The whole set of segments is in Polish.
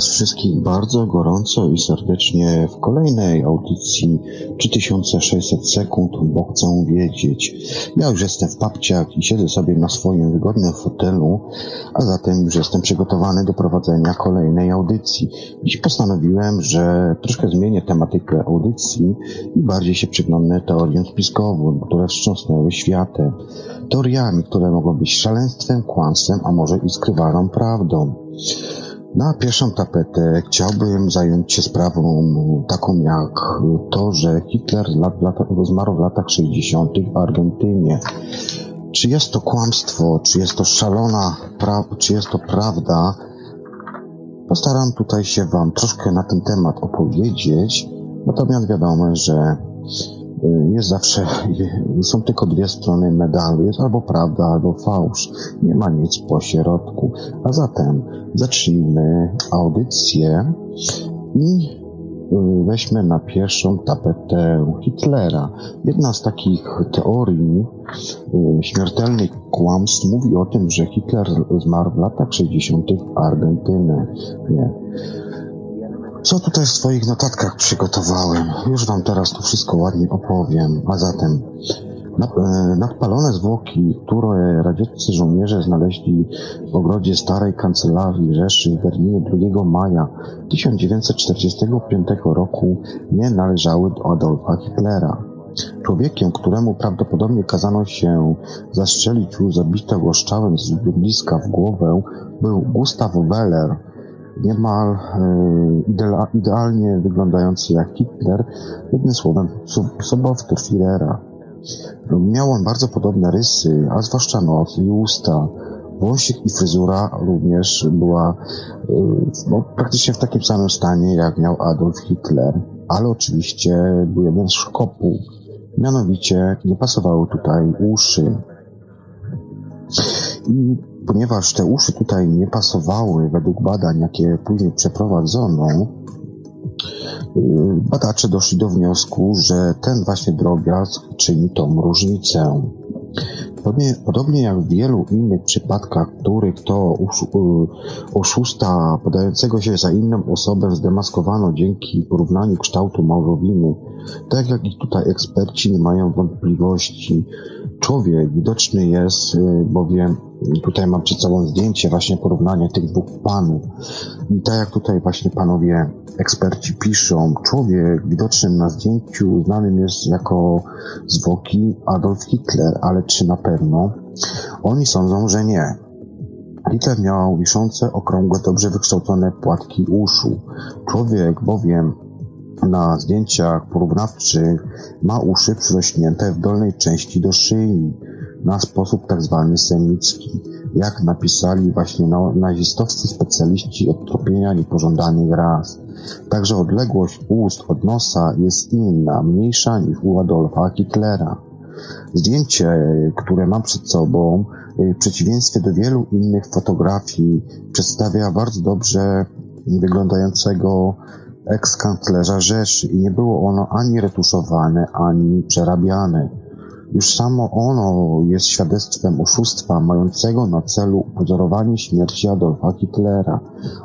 Was wszystkich bardzo gorąco i serdecznie w kolejnej audycji 3600 sekund, bo chcę wiedzieć. Ja już jestem w papciach i siedzę sobie na swoim wygodnym fotelu, a zatem już jestem przygotowany do prowadzenia kolejnej audycji. Dziś postanowiłem, że troszkę zmienię tematykę audycji i bardziej się przyglądnę teoriom spiskowym, które wstrząsnęły światem. Teoriami, które mogą być szaleństwem, kłamstwem, a może i skrywaną prawdą. Na pierwszą tapetę chciałbym zająć się sprawą taką jak to, że Hitler lat, lat, zmarł w latach 60. w Argentynie. Czy jest to kłamstwo, czy jest to szalona, czy jest to prawda? Postaram tutaj się Wam troszkę na ten temat opowiedzieć, natomiast wiadomo, że jest zawsze, są tylko dwie strony medalu, jest albo prawda, albo fałsz. Nie ma nic po środku. A zatem zacznijmy audycję i weźmy na pierwszą tapetę Hitlera. Jedna z takich teorii śmiertelnych kłamstw mówi o tym, że Hitler zmarł w latach 60. w Argentynie. Co tutaj w swoich notatkach przygotowałem? Już wam teraz to wszystko ładnie opowiem. A zatem nadpalone zwłoki, które radzieccy żołnierze znaleźli w ogrodzie starej kancelarii Rzeszy w Berlinie 2 maja 1945 roku nie należały do Adolfa Hitlera. Człowiekiem, któremu prawdopodobnie kazano się zastrzelić lub zabito go strzałem z bliska w głowę, był Gustav Weller, niemal e, idealnie wyglądający jak Hitler, jednym słowem sobowtór Führera. Miał on bardzo podobne rysy, a zwłaszcza nos i usta. Włosik i fryzura również była e, no, praktycznie w takim samym stanie, jak miał Adolf Hitler, ale oczywiście był jeden z szkopu. Mianowicie nie pasowały tutaj uszy. I ponieważ te uszy tutaj nie pasowały według badań, jakie później przeprowadzono, badacze doszli do wniosku, że ten właśnie drobiazg czyni tą różnicę. Podobnie, podobnie jak w wielu innych przypadkach, których to oszusta podającego się za inną osobę zdemaskowano dzięki porównaniu kształtu małżowiny, tak jak i tutaj eksperci nie mają wątpliwości. Człowiek widoczny jest, bowiem tutaj mam przed sobą zdjęcie, właśnie porównanie tych dwóch panów. I tak jak tutaj właśnie panowie eksperci piszą, człowiek widoczny na zdjęciu znanym jest jako zwłoki Adolf Hitler, ale czy na pewno? Oni sądzą, że nie. Hitler miał wiszące, okrągłe, dobrze wykształcone płatki uszu. Człowiek bowiem na zdjęciach porównawczych ma uszy przyrośnięte w dolnej części do szyi na sposób tak zwany semicki, jak napisali właśnie nazistowscy specjaliści od tropienia niepożądanych ras. Także odległość ust od nosa jest inna, mniejsza niż u Adolfa Hitlera. Zdjęcie, które mam przed sobą, w przeciwieństwie do wielu innych fotografii, przedstawia bardzo dobrze wyglądającego eks-kanclerza Rzeszy i nie było ono ani retuszowane, ani przerabiane. Już samo ono jest świadectwem oszustwa mającego na celu upozorowanie śmierci Adolfa Hitlera,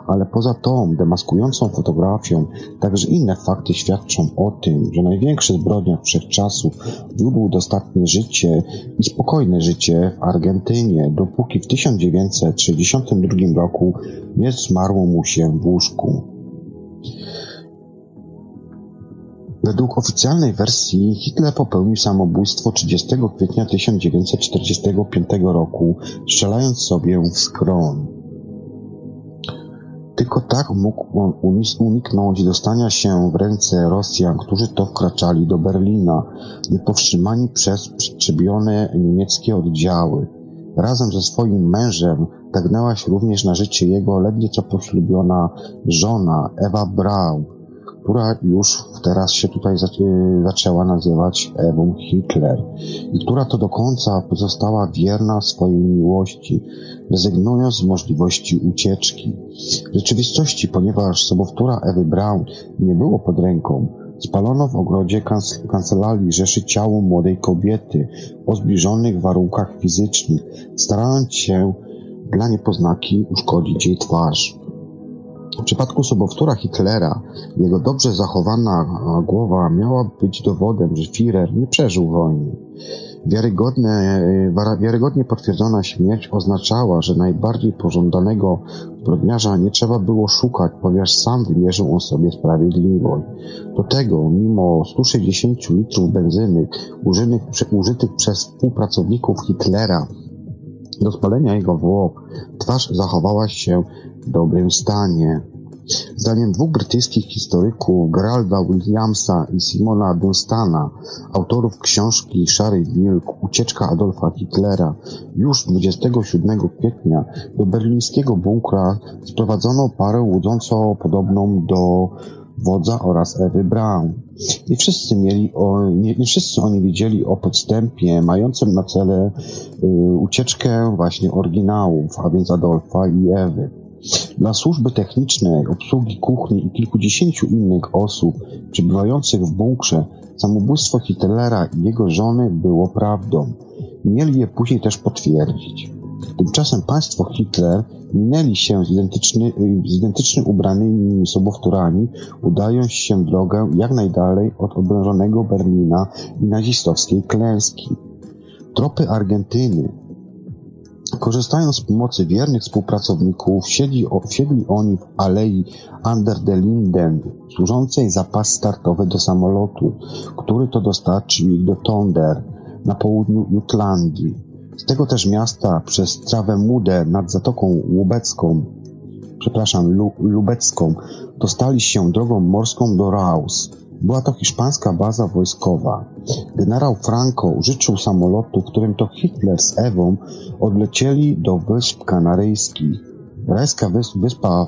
ale poza tą demaskującą fotografią także inne fakty świadczą o tym, że największy zbrodniarz wszechczasów wiódł dostatnie życie i spokojne życie w Argentynie, dopóki w 1962 roku nie zmarło mu się w łóżku. Według oficjalnej wersji Hitler popełnił samobójstwo 30 kwietnia 1945 roku, strzelając sobie w skron. Tylko tak mógł on uniknąć dostania się w ręce Rosjan, którzy to wkraczali do Berlina, niepowstrzymani przez przebione niemieckie oddziały. Razem ze swoim mężem tagnęła się również na życie jego ledwie co poślubiona żona Ewa Braun, która już teraz się tutaj zaczęła nazywać Ewą Hitler i która to do końca pozostała wierna swojej miłości, rezygnując z możliwości ucieczki. W rzeczywistości, ponieważ sobowtóra Ewy Braun nie było pod ręką, spalono w ogrodzie kancelarii Rzeszy ciało młodej kobiety o zbliżonych warunkach fizycznych, starając się dla niepoznaki uszkodzić jej twarz. W przypadku sobowtóra Hitlera jego dobrze zachowana głowa miała być dowodem, że Führer nie przeżył wojny. Wiarygodne, wiarygodnie potwierdzona śmierć oznaczała, że najbardziej pożądanego zbrodniarza nie trzeba było szukać, ponieważ sam wymierzył on sobie sprawiedliwość. Do tego, mimo 160 litrów benzyny użytych, przez współpracowników Hitlera do spalenia jego włok, twarz zachowała się dobrym stanie. Zdaniem dwóch brytyjskich historyków, Geralda Williamsa i Simona Dunstana, autorów książki Szary Wilk, Ucieczka Adolfa Hitlera, już 27 kwietnia do berlińskiego bunkra sprowadzono parę łudząco podobną do wodza oraz Ewy Braun. Nie wszyscy mieli o, nie, nie wszyscy oni wiedzieli o podstępie mającym na cele y, ucieczkę właśnie oryginałów, a więc Adolfa i Ewy. Dla służby technicznej, obsługi kuchni i kilkudziesięciu innych osób przebywających w bunkrze samobójstwo Hitlera i jego żony było prawdą. Mieli je później też potwierdzić. Tymczasem państwo Hitler minęli się z, identyczny, z identycznie ubranymi sobowtórami, udając się drogę jak najdalej od obrążonego Berlina i nazistowskiej klęski. Tropy Argentyny, Korzystając z pomocy wiernych współpracowników, siedli, siedli oni w alei Ander de Linden, służącej za pas startowy do samolotu, który to dostarczył ich do Tonder, na południu Jutlandii. Z tego też miasta przez Mudę nad Zatoką Łubecką, przepraszam, Lu Lubecką, dostali się drogą morską do Raus. Była to hiszpańska baza wojskowa. Generał Franco użyczył samolotu, którym to Hitler z Ewą odlecieli do Wysp Kanaryjskich. Rajska wyspa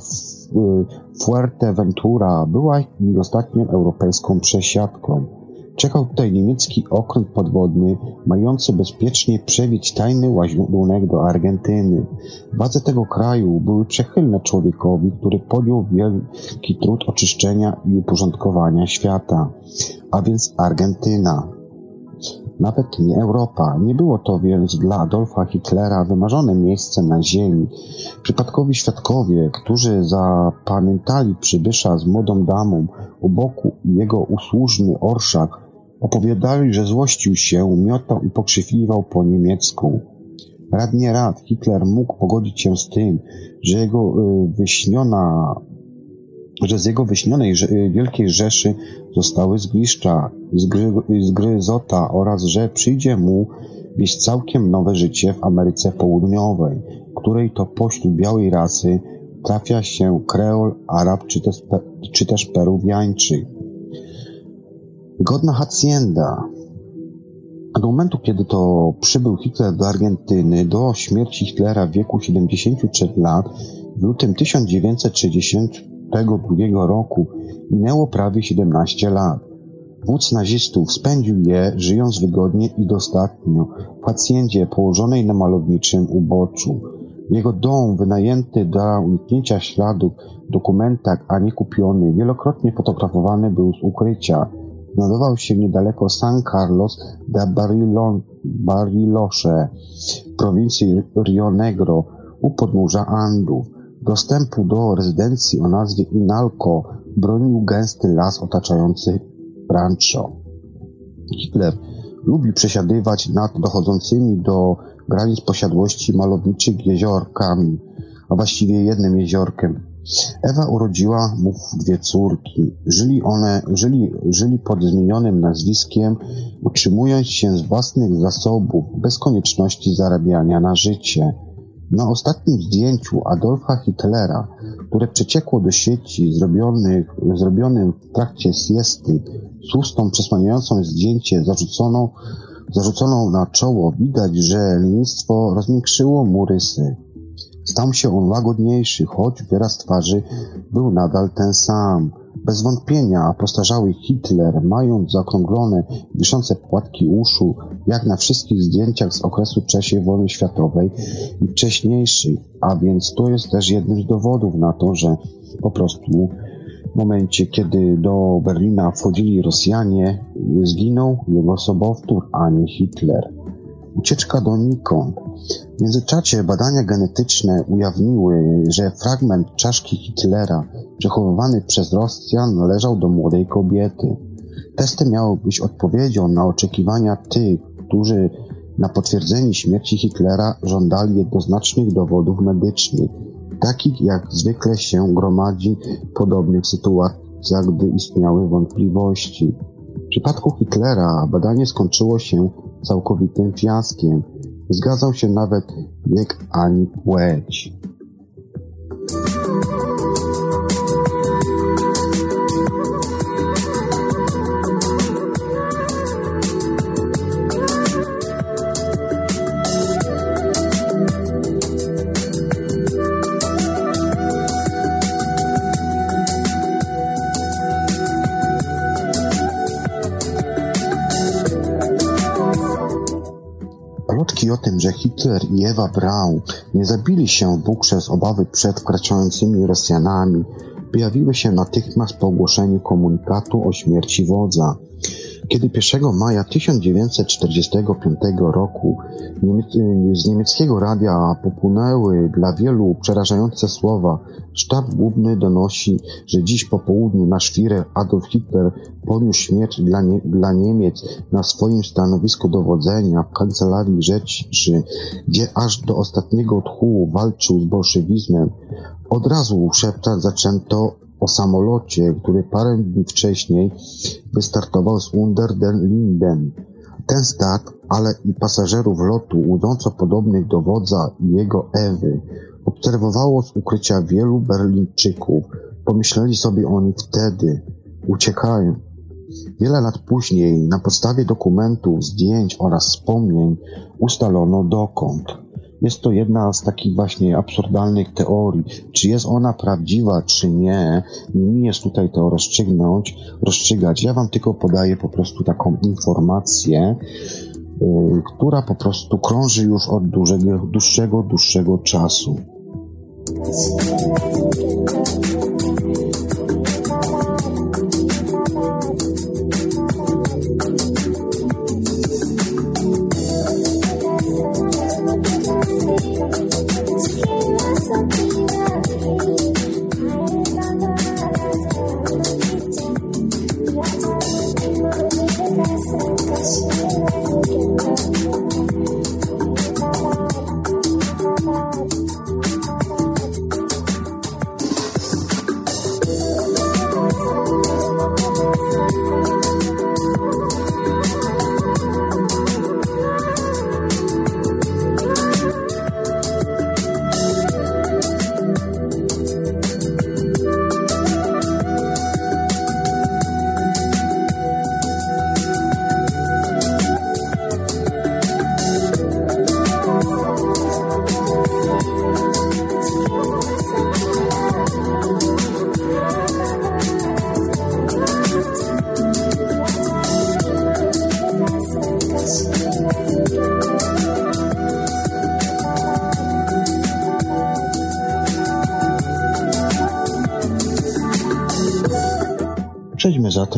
Fuerteventura była ich ostatnią europejską przesiadką. Czekał tutaj niemiecki okręt podwodny, mający bezpiecznie przewieźć tajny łaźrunek do Argentyny. Władze tego kraju były przychylne człowiekowi, który podjął wielki trud oczyszczenia i uporządkowania świata, a więc Argentyna. Nawet nie Europa. Nie było to więc dla Adolfa Hitlera wymarzone miejsce na ziemi. Przypadkowi świadkowie, którzy zapamiętali przybysza z młodą damą u boku jego usłużny orszak, Opowiadali, że złościł się, miotał i pokrzykiwał po niemiecku. Rad nie rad, Hitler mógł pogodzić się z tym, że jego y, wyśniona, że z jego wyśnionej y, Wielkiej Rzeszy zostały zgliszcza, zgry, zgryzota oraz że przyjdzie mu wieść całkiem nowe życie w Ameryce Południowej, której to pośród białej rasy trafia się kreol, Arab czy też, czy też Peruwiańczyk. Godna hacienda. Do momentu, kiedy to przybył Hitler do Argentyny, do śmierci Hitlera w wieku 73 lat, w lutym 1962 roku minęło prawie 17 lat. Wódz nazistów spędził je, żyjąc wygodnie i dostatnio, w hacjendzie położonej na malowniczym uboczu. Jego dom, wynajęty dla uniknięcia śladów w dokumentach, a nie kupiony, wielokrotnie fotografowany był z ukrycia. Znajdował się niedaleko San Carlos de Bariloche w prowincji Rio Negro u podnóża Andów. Dostępu do rezydencji o nazwie Inalco bronił gęsty las otaczający rancho. Hitler lubi przesiadywać nad dochodzącymi do granic posiadłości malowniczych jeziorkami, a właściwie jednym jeziorkiem. Ewa urodziła mu dwie córki. Żyli one, żyli, żyli pod zmienionym nazwiskiem, utrzymując się z własnych zasobów, bez konieczności zarabiania na życie. Na ostatnim zdjęciu Adolfa Hitlera, które przeciekło do sieci zrobionych, zrobionym w trakcie siesty, z ustą przesłaniającą zdjęcie zarzuconą, zarzuconą na czoło, widać, że lenistwo rozmiększyło mu rysy. Stał się on łagodniejszy, choć wyraz twarzy był nadal ten sam. Bez wątpienia postarzały Hitler, mając zaokrąglone, wiszące płatki uszu, jak na wszystkich zdjęciach z okresu III wojny światowej i wcześniejszych, a więc to jest też jednym z dowodów na to, że po prostu w momencie, kiedy do Berlina wchodzili Rosjanie, zginął jego sobowtór, a nie Hitler. Ucieczka donikąd. W międzyczasie badania genetyczne ujawniły, że fragment czaszki Hitlera przechowywany przez Rosjan należał do młodej kobiety. Testy miały być odpowiedzią na oczekiwania tych, którzy na potwierdzenie śmierci Hitlera żądali jednoznacznych dowodów medycznych, takich jak zwykle się gromadzi w podobnych sytuacjach, gdy istniały wątpliwości. W przypadku Hitlera badanie skończyło się całkowitym fiaskiem. Zgadzał się nawet wiek ani płeć. O tym, że Hitler i Ewa Braun nie zabili się w bukrze z obawy przed wkraczającymi Rosjanami, pojawiły się natychmiast po ogłoszeniu komunikatu o śmierci wodza. Kiedy 1 maja 1945 roku z niemieckiego radia popłynęły dla wielu przerażające słowa Sztab Główny donosi, że dziś po południu na szwirę Adolf Hitler poniósł śmierć dla, nie, dla Niemiec na swoim stanowisku dowodzenia w Kancelarii Rzeczy, gdzie aż do ostatniego tchu walczył z bolszewizmem. Od razu szeptać zaczęto o samolocie, który parę dni wcześniej wystartował z Unter den Linden. Ten start, ale i pasażerów lotu łudząco podobnych do wodza i jego Ewy, obserwowało z ukrycia wielu Berlińczyków. Pomyśleli sobie oni wtedy, uciekają. Wiele lat później, na podstawie dokumentów, zdjęć oraz wspomnień, ustalono dokąd. Jest to jedna z takich właśnie absurdalnych teorii. Czy jest ona prawdziwa, czy nie, nie mi jest tutaj to rozstrzygnąć, rozstrzygać. Ja wam tylko podaję po prostu taką informację, yy, która po prostu krąży już od dłuższego, dłuższego czasu.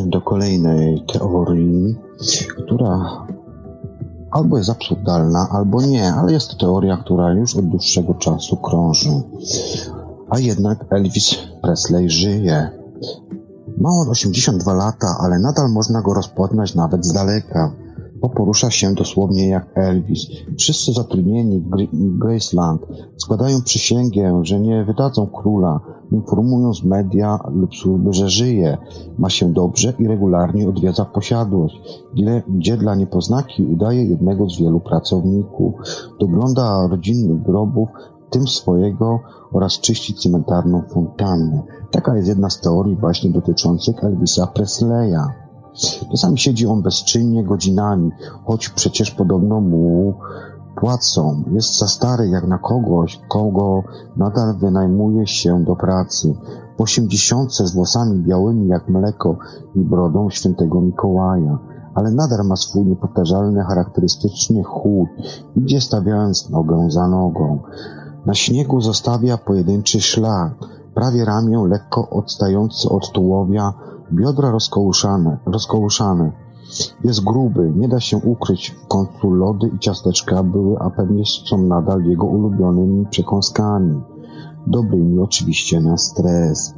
Do kolejnej teorii, która albo jest absurdalna, albo nie, ale jest to teoria, która już od dłuższego czasu krąży. A jednak Elvis Presley żyje. Ma on 82 lata, ale nadal można go rozpoznać nawet z daleka bo porusza się dosłownie jak Elvis. Wszyscy zatrudnieni w Graceland składają przysięgę, że nie wydadzą króla, informując media lub służby, że żyje, ma się dobrze i regularnie odwiedza posiadłość, gdzie, dla niepoznaki udaje jednego z wielu pracowników, dogląda rodzinnych grobów, tym swojego oraz czyści cmentarną fontannę. Taka jest jedna z teorii właśnie dotyczących Elvisa Presleya. Czasami siedzi on bezczynnie godzinami, choć przecież podobno mu płacą. Jest za stary jak na kogoś, kogo nadal wynajmuje się do pracy. W osiemdziesiątce z włosami białymi jak mleko i brodą świętego Mikołaja. Ale nadal ma swój niepowtarzalny, charakterystyczny chód, idzie stawiając nogę za nogą. Na śniegu zostawia pojedynczy szlak, prawie ramię lekko odstający od tułowia, Biodra rozkołuszane, rozkołuszane. Jest gruby, nie da się ukryć. W końcu lody i ciasteczka były, a pewnie są nadal jego ulubionymi przekąskami. Dobrymi oczywiście na stres.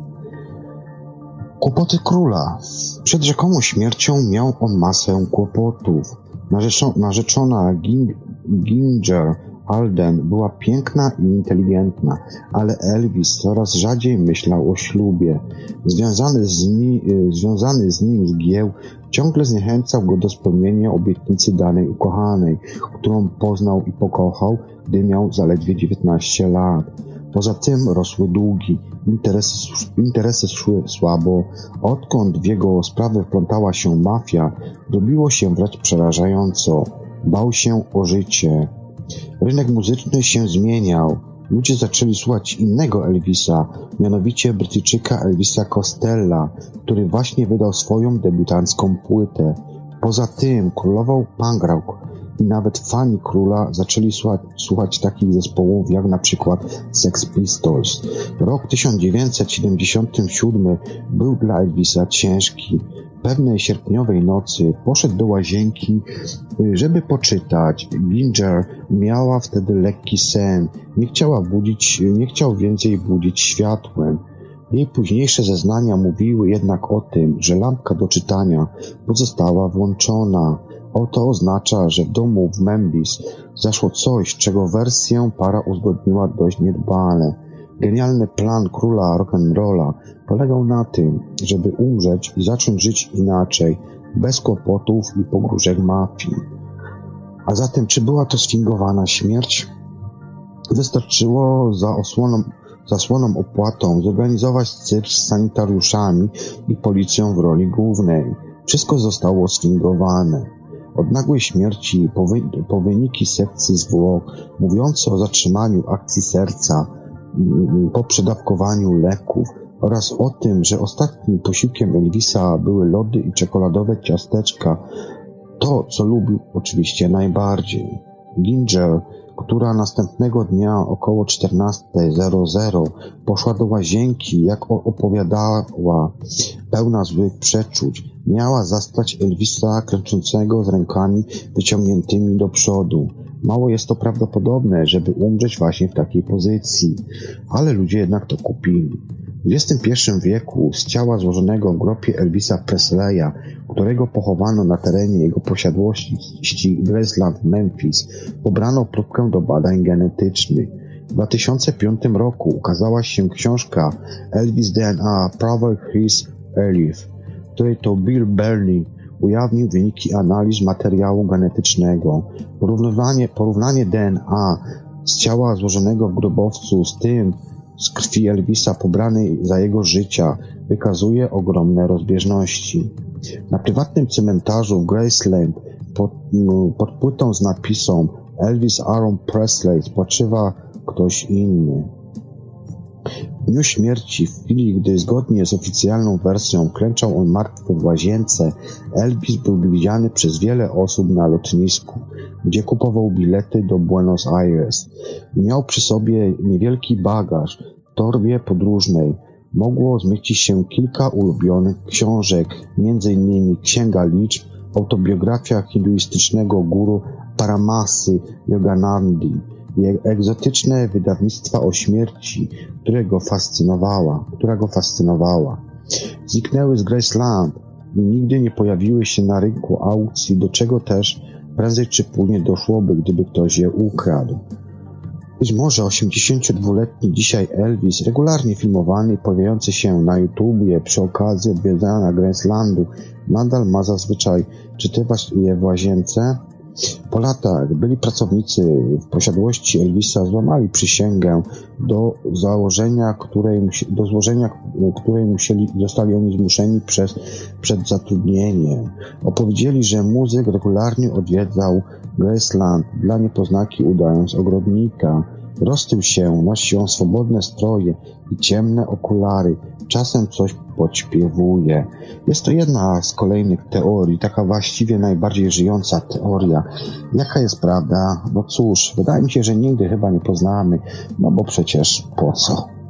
Kłopoty króla. Przed rzekomą śmiercią miał on masę kłopotów. narzeczona Ginger Alden była piękna i inteligentna, ale Elvis coraz rzadziej myślał o ślubie. Związany z, ni y, związany z nim zgieł ciągle zniechęcał go do spełnienia obietnicy danej ukochanej, którą poznał i pokochał, gdy miał zaledwie 19 lat. Poza tym rosły długi, interesy, interesy szły słabo. Odkąd w jego sprawę wplątała się mafia, robiło się wręcz przerażająco. Bał się o życie. Rynek muzyczny się zmieniał. Ludzie zaczęli słuchać innego Elvisa, mianowicie Brytyjczyka Elvisa Costella, który właśnie wydał swoją debiutancką płytę. Poza tym królował punk rock i nawet fani króla zaczęli słuchać, słuchać takich zespołów jak na przykład Sex Pistols. Rok 1977 był dla Elvisa ciężki. Pewnej sierpniowej nocy poszedł do łazienki, żeby poczytać. Ginger miała wtedy lekki sen. Nie chciała budzić, nie chciał więcej budzić światłem. Jej późniejsze zeznania mówiły jednak o tym, że lampka do czytania pozostała włączona. Oto oznacza, że w domu w Memphis zaszło coś, czego wersję para uzgodniła dość niedbale. Genialny plan króla rock'n'rolla polegał na tym, żeby umrzeć i zacząć żyć inaczej, bez kłopotów i pogróżek mafii. A zatem, czy była to sfingowana śmierć? Wystarczyło za osłoną, zasłoną opłatą zorganizować cyrk z sanitariuszami i policją w roli głównej. Wszystko zostało sfingowane. Od nagłej śmierci po, wy, po wyniki sekcji zwłok mówiące o zatrzymaniu akcji serca po przedawkowaniu leków oraz o tym, że ostatnim posiłkiem Elvisa były lody i czekoladowe ciasteczka, to, co lubił oczywiście najbardziej. Ginger, która następnego dnia około 14.00 poszła do łazienki, jak opowiadała, pełna złych przeczuć, miała zastać Elvisa kręczącego z rękami wyciągniętymi do przodu. Mało jest to prawdopodobne, żeby umrzeć właśnie w takiej pozycji, ale ludzie jednak to kupili. W XXI wieku z ciała złożonego w grobie Elvisa Presleya, którego pochowano na terenie jego posiadłości Graceland w Memphis, pobrano próbkę do badań genetycznych. W 2005 roku ukazała się książka Elvis DNA Prover His Elif, której to Bill Burney ujawnił wyniki analiz materiału genetycznego. Porównanie, porównanie DNA z ciała złożonego w grobowcu z tym z krwi Elvisa pobranej za jego życia wykazuje ogromne rozbieżności. Na prywatnym cmentarzu w Graceland pod, pod płytą z napisą Elvis Aaron Presley spoczywa ktoś inny. W dniu śmierci, w chwili gdy zgodnie z oficjalną wersją klęczał on martwy w łazience, Elvis był widziany przez wiele osób na lotnisku, gdzie kupował bilety do Buenos Aires. Miał przy sobie niewielki bagaż w torbie podróżnej. mogło zmieścić się kilka ulubionych książek, m.in. Księga Liczb, autobiografia hinduistycznego guru Paramasy Yoganandi egzotyczne wydawnictwa o śmierci, które go fascynowała, która go fascynowała. Zniknęły z Graceland i nigdy nie pojawiły się na rynku aukcji, do czego też prędzej czy później doszłoby, gdyby ktoś je ukradł. Być może 82-letni dzisiaj Elvis, regularnie filmowany i pojawiający się na YouTubie przy okazji odwiedzania Gracelandu, nadal ma zazwyczaj czytywać je w łazience po latach byli pracownicy w posiadłości Elvisa złamali przysięgę do założenia, której, do złożenia której musieli, zostali oni zmuszeni przez, przed zatrudnieniem. Opowiedzieli, że muzyk regularnie odwiedzał Graceland dla niepoznaki udając ogrodnika. Roztył się, nosił swobodne stroje i ciemne okulary. Czasem coś podśpiewuje. Jest to jedna z kolejnych teorii, taka właściwie najbardziej żyjąca teoria. Jaka jest prawda? No cóż, wydaje mi się, że nigdy chyba nie poznamy, no bo przecież po co?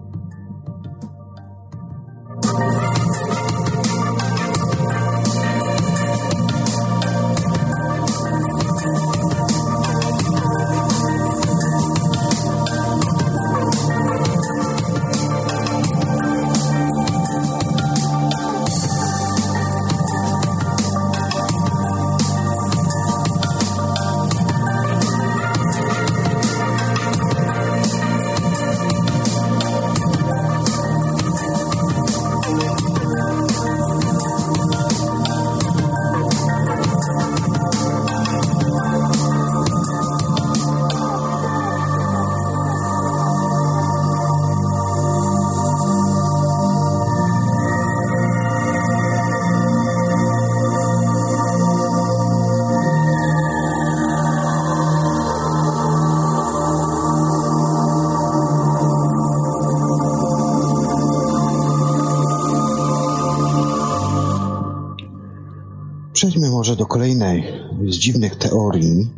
Kolejnej z dziwnych teorii,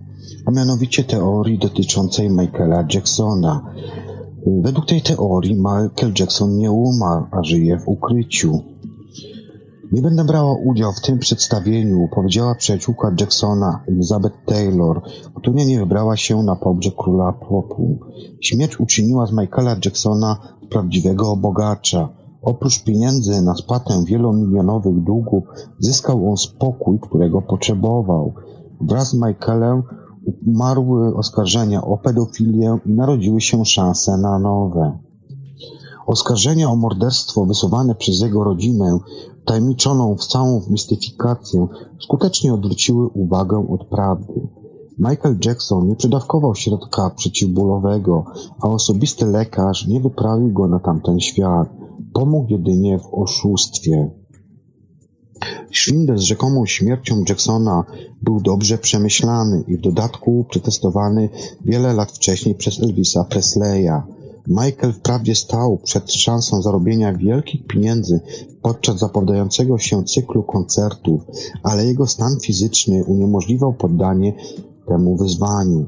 a mianowicie teorii dotyczącej Michaela Jacksona. Według tej teorii Michael Jackson nie umarł, a żyje w ukryciu. Nie będę brała udziału w tym przedstawieniu, powiedziała przyjaciółka Jacksona, Elizabeth Taylor, nie wybrała się na pogrzeb króla popu. Śmierć uczyniła z Michaela Jacksona prawdziwego bogacza. Oprócz pieniędzy na spłatę wielomilionowych długów zyskał on spokój, którego potrzebował. Wraz z Michaelem umarły oskarżenia o pedofilię i narodziły się szanse na nowe. Oskarżenia o morderstwo wysuwane przez jego rodzinę, tajemniczoną w całą mistyfikację, skutecznie odwróciły uwagę od prawdy. Michael Jackson nie przedawkował środka przeciwbólowego, a osobisty lekarz nie wyprawił go na tamten świat. Pomógł jedynie w oszustwie. Szwindel z rzekomą śmiercią Jacksona był dobrze przemyślany i w dodatku przetestowany wiele lat wcześniej przez Elvisa Presleya. Michael wprawdzie stał przed szansą zarobienia wielkich pieniędzy podczas zapowiadającego się cyklu koncertów, ale jego stan fizyczny uniemożliwiał poddanie temu wyzwaniu.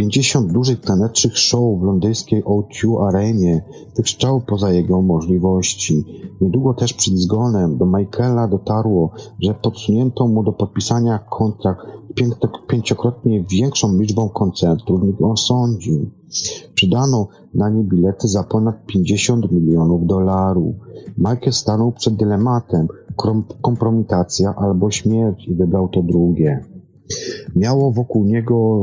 Pięćdziesiąt dużych tanecznych show w londyńskiej O2 Arenie wykrzaczało poza jego możliwości. Niedługo też przed zgonem do Michaela dotarło, że podsunięto mu do podpisania kontrakt pięciokrotnie większą liczbą koncertów niż on sądził. Przydano na nie bilety za ponad 50 milionów dolarów. Michael stanął przed dylematem kompromitacja albo śmierć i wybrał to drugie. Miało wokół niego,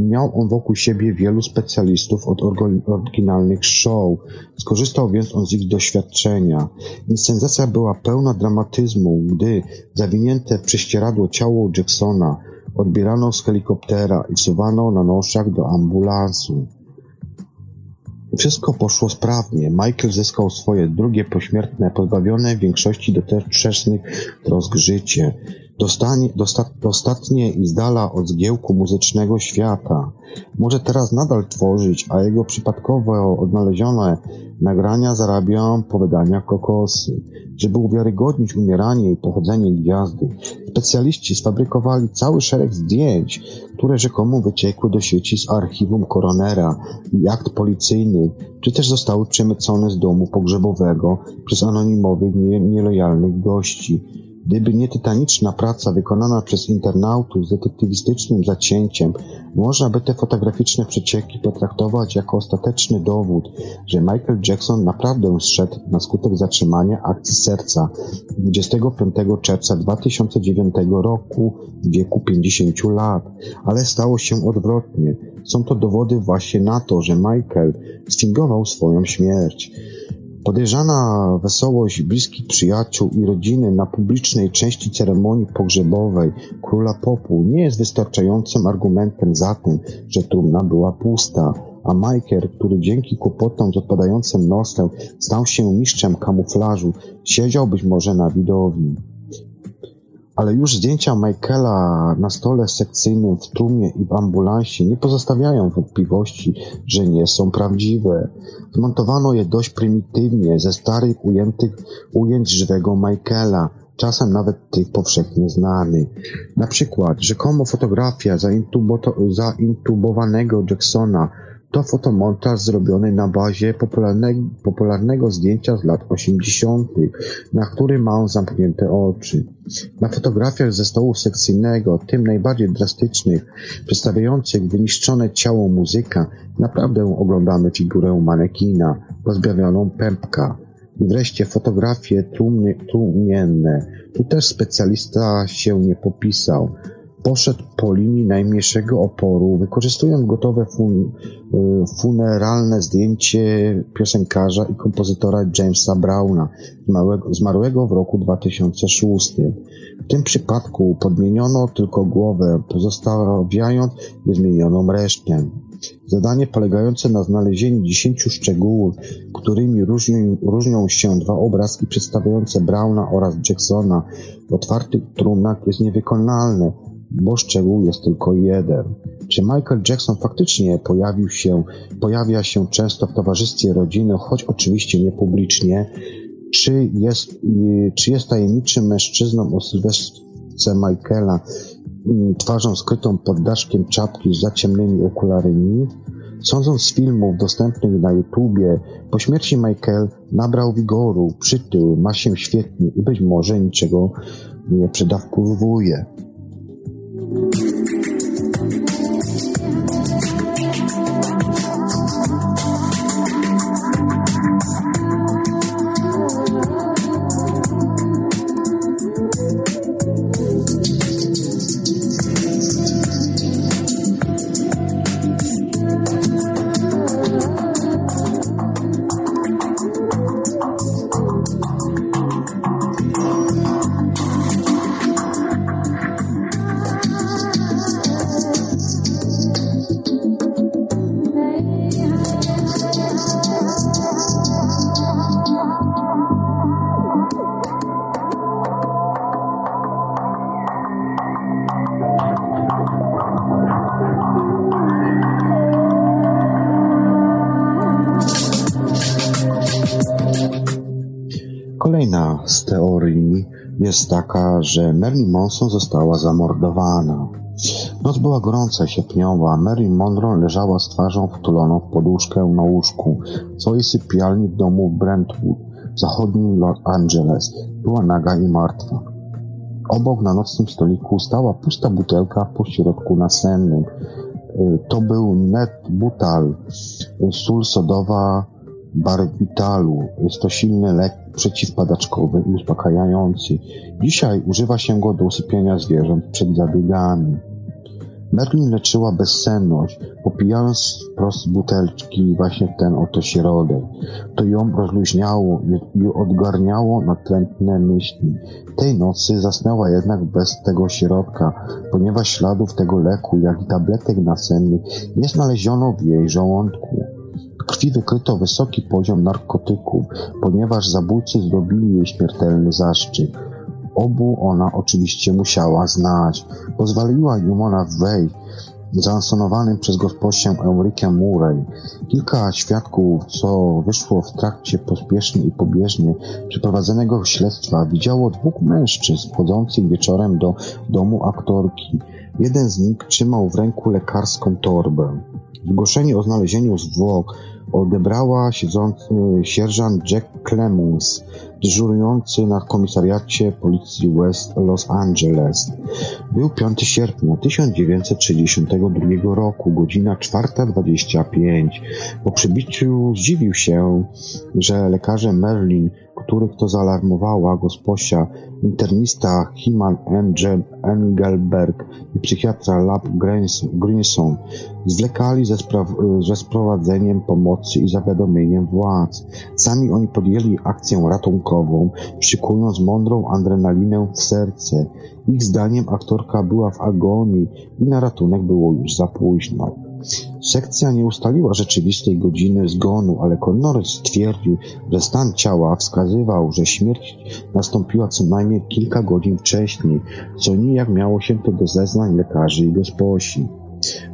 miał on wokół siebie wielu specjalistów od oryginalnych show. Skorzystał więc on z ich doświadczenia. Inscenacja była pełna dramatyzmu, gdy zawinięte w prześcieradło ciało Jacksona odbierano z helikoptera i wsuwano na noszach do ambulansu. Wszystko poszło sprawnie. Michael zyskał swoje drugie pośmiertne, pozbawione większości dotychczasnych trosk życie. Dostanie, dosta, dostatnie i z dala od zgiełku muzycznego świata. Może teraz nadal tworzyć, a jego przypadkowo odnalezione nagrania zarabiają po wydaniach kokosy. Żeby uwiarygodnić umieranie i pochodzenie gwiazdy, specjaliści sfabrykowali cały szereg zdjęć, które rzekomo wyciekły do sieci z archiwum koronera i akt policyjnych, czy też zostały przemycone z domu pogrzebowego przez anonimowych, nielojalnych gości. Gdyby nie tytaniczna praca wykonana przez internautów z detektywistycznym zacięciem, można by te fotograficzne przecieki potraktować jako ostateczny dowód, że Michael Jackson naprawdę zszedł na skutek zatrzymania akcji serca 25 czerwca 2009 roku w wieku 50 lat. Ale stało się odwrotnie. Są to dowody właśnie na to, że Michael sfingował swoją śmierć. Podejrzana wesołość bliskich przyjaciół i rodziny na publicznej części ceremonii pogrzebowej króla popu nie jest wystarczającym argumentem za tym, że trumna była pusta, a Michael, który dzięki kłopotom z odpadającym nosem stał się mistrzem kamuflażu, siedział być może na widowni. Ale już zdjęcia Michaela na stole sekcyjnym w tłumie i w ambulansie nie pozostawiają wątpliwości, że nie są prawdziwe. Zmontowano je dość prymitywnie ze starych ujętych ujęć żywego Michaela, czasem nawet tych powszechnie znanych. Na przykład rzekomo fotografia zaintubowanego Jacksona to fotomontaż zrobiony na bazie popularnego, popularnego zdjęcia z lat 80., na którym ma zamknięte oczy. Na fotografiach ze stołu sekcyjnego, tym najbardziej drastycznych, przedstawiających wyniszczone ciało muzyka, naprawdę oglądamy figurę manekina, pozbawioną pępka. I wreszcie fotografie trumny, tłumienne. Tu też specjalista się nie popisał poszedł po linii najmniejszego oporu, wykorzystując gotowe fun y, funeralne zdjęcie piosenkarza i kompozytora Jamesa Browna, zmarłego w roku 2006. W tym przypadku podmieniono tylko głowę, pozostawiając niezmienioną resztę. Zadanie polegające na znalezieniu dziesięciu szczegółów, którymi różnią, różnią się dwa obrazki przedstawiające Browna oraz Jacksona w otwartych trumnach jest niewykonalne, bo szczegół jest tylko jeden. Czy Michael Jackson faktycznie pojawił się, pojawia się często w towarzystwie rodziny, choć oczywiście nie publicznie, czy jest, czy jest tajemniczym mężczyzną o sylwestrze Michaela, mm, twarzą skrytą pod daszkiem czapki z zaciemnymi okularami? Sądząc z filmów dostępnych na YouTubie, po śmierci Michael nabrał wigoru, przytył, ma się świetnie i być może niczego nie przedawkowuje. Jest taka, że Marilyn Monson została zamordowana. Noc była gorąca, sierpniowa. Mary Monroe leżała z twarzą wtuloną w poduszkę na łóżku w swojej sypialni w domu w Brentwood, w zachodnim Los Angeles. Była naga i martwa. Obok na nocnym stoliku stała pusta butelka w pośrodku nasennym. Y, to był net butal, sól sodowa barbitalu. Jest to silny lek przeciwpadaczkowy i uspokajający. Dzisiaj używa się go do usypiania zwierząt przed zabiegami. Merlin leczyła bezsenność, popijając wprost z butelki właśnie ten oto środek. To ją rozluźniało i odgarniało natrętne myśli. Tej nocy zasnęła jednak bez tego środka, ponieważ śladów tego leku, jak i tabletek nasennych nie znaleziono w jej żołądku. Krwi wykryto wysoki poziom narkotyków, ponieważ zabójcy zrobili jej śmiertelny zaszczyt. Obu ona oczywiście musiała znać. Pozwoliła im ona wejść zaanszonowanym przez gospościę Eurikę Murray. Kilka świadków, co wyszło w trakcie pospiesznie i pobieżnie przeprowadzonego śledztwa, widziało dwóch mężczyzn wchodzących wieczorem do domu aktorki. Jeden z nich trzymał w ręku lekarską torbę. Zgłoszenie o znalezieniu zwłok odebrała siedzący sierżant Jack Clemens, dyżurujący na komisariacie policji West Los Angeles. Był 5 sierpnia 1962 roku, godzina 4.25. Po przybiciu zdziwił się, że lekarze Merlin, których to zaalarmowała gosposia, internista Himan Engelberg i psychiatra Lab Grinson, zwlekali ze, ze sprowadzeniem pomocy i zawiadomieniem władz. Sami oni podjęli akcję ratunkową, szykując mądrą adrenalinę w serce. Ich zdaniem aktorka była w agonii i na ratunek było już za późno. Sekcja nie ustaliła rzeczywistej godziny zgonu, ale Connor stwierdził, że stan ciała wskazywał, że śmierć nastąpiła co najmniej kilka godzin wcześniej, co nijak miało się to do zeznań lekarzy i gosposi.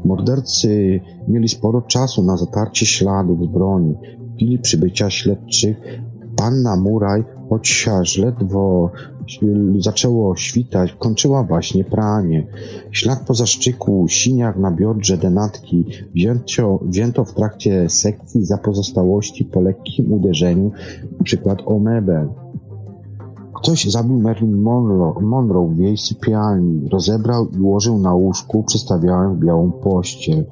Mordercy mieli sporo czasu na zatarcie śladów z broni. Chwili przybycia śledczych panna Muraj, choć ledwo zaczęło świtać, kończyła właśnie pranie. Ślad po zaszczyku, siniak na biodrze denatki wzięto, wzięto w trakcie sekcji za pozostałości po lekkim uderzeniu, przykład o mebel. Ktoś zabił Marilyn Monroe, Monroe w jej sypialni, rozebrał i ułożył na łóżku, przystawiając białą pościel.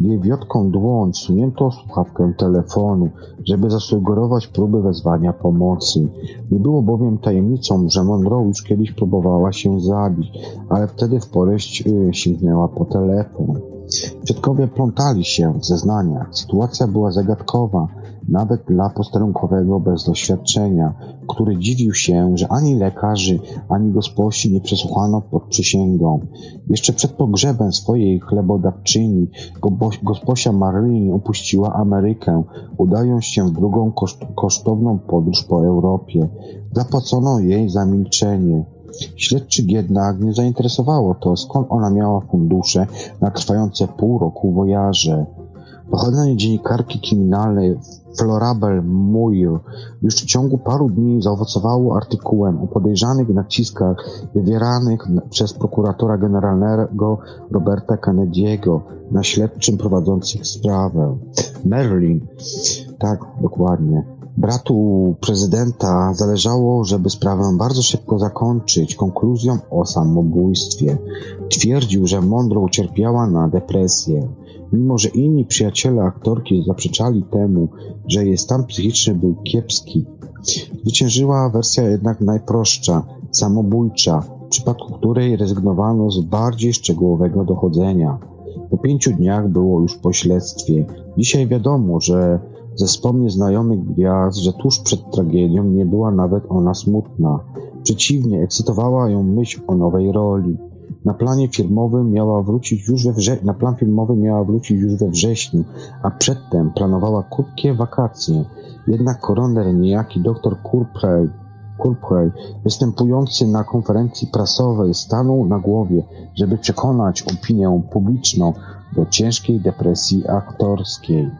W jej wiotką dłoń sunięto słuchawkę telefonu, żeby zasugerować próbę wezwania pomocy. Nie było bowiem tajemnicą, że Monroe już kiedyś próbowała się zabić, ale wtedy w poryść y, sięgnęła po telefon. Świadkowie plątali się w zeznaniach. Sytuacja była zagadkowa nawet dla posterunkowego bez doświadczenia, który dziwił się, że ani lekarzy, ani gosposi nie przesłuchano pod przysięgą. Jeszcze przed pogrzebem swojej chlebodawczyni gosposia Marilyn opuściła Amerykę, udając się w drugą koszt kosztowną podróż po Europie. Zapłacono jej za milczenie. Śledczych jednak nie zainteresowało to, skąd ona miała fundusze na trwające pół roku wojaże. Pochodzenie dziennikarki kryminalnej Florabel Muir już w ciągu paru dni zaowocowało artykułem o podejrzanych naciskach wywieranych przez prokuratora generalnego Roberta Kennedy'ego na śledczym prowadzących sprawę. Merlin, tak, dokładnie, bratu prezydenta zależało, żeby sprawę bardzo szybko zakończyć konkluzją o samobójstwie. Twierdził, że Monroe cierpiała na depresję. Mimo, że inni przyjaciele aktorki zaprzeczali temu, że jej stan psychiczny był kiepski, zwyciężyła wersja jednak najprostsza, samobójcza, w przypadku której rezygnowano z bardziej szczegółowego dochodzenia. Po pięciu dniach było już po śledztwie. Dzisiaj wiadomo, że ze wspomnień znajomych gwiazd, że tuż przed tragedią nie była nawet ona smutna. Przeciwnie, ekscytowała ją myśl o nowej roli. Na planie filmowym miała wrócić już we wrze- na plan filmowy miała wrócić już we wrześniu, a przedtem planowała krótkie wakacje. Jednak koroner niejaki dr Kurprey, występujący na konferencji prasowej, stanął na głowie, żeby przekonać opinię publiczną do ciężkiej depresji aktorskiej.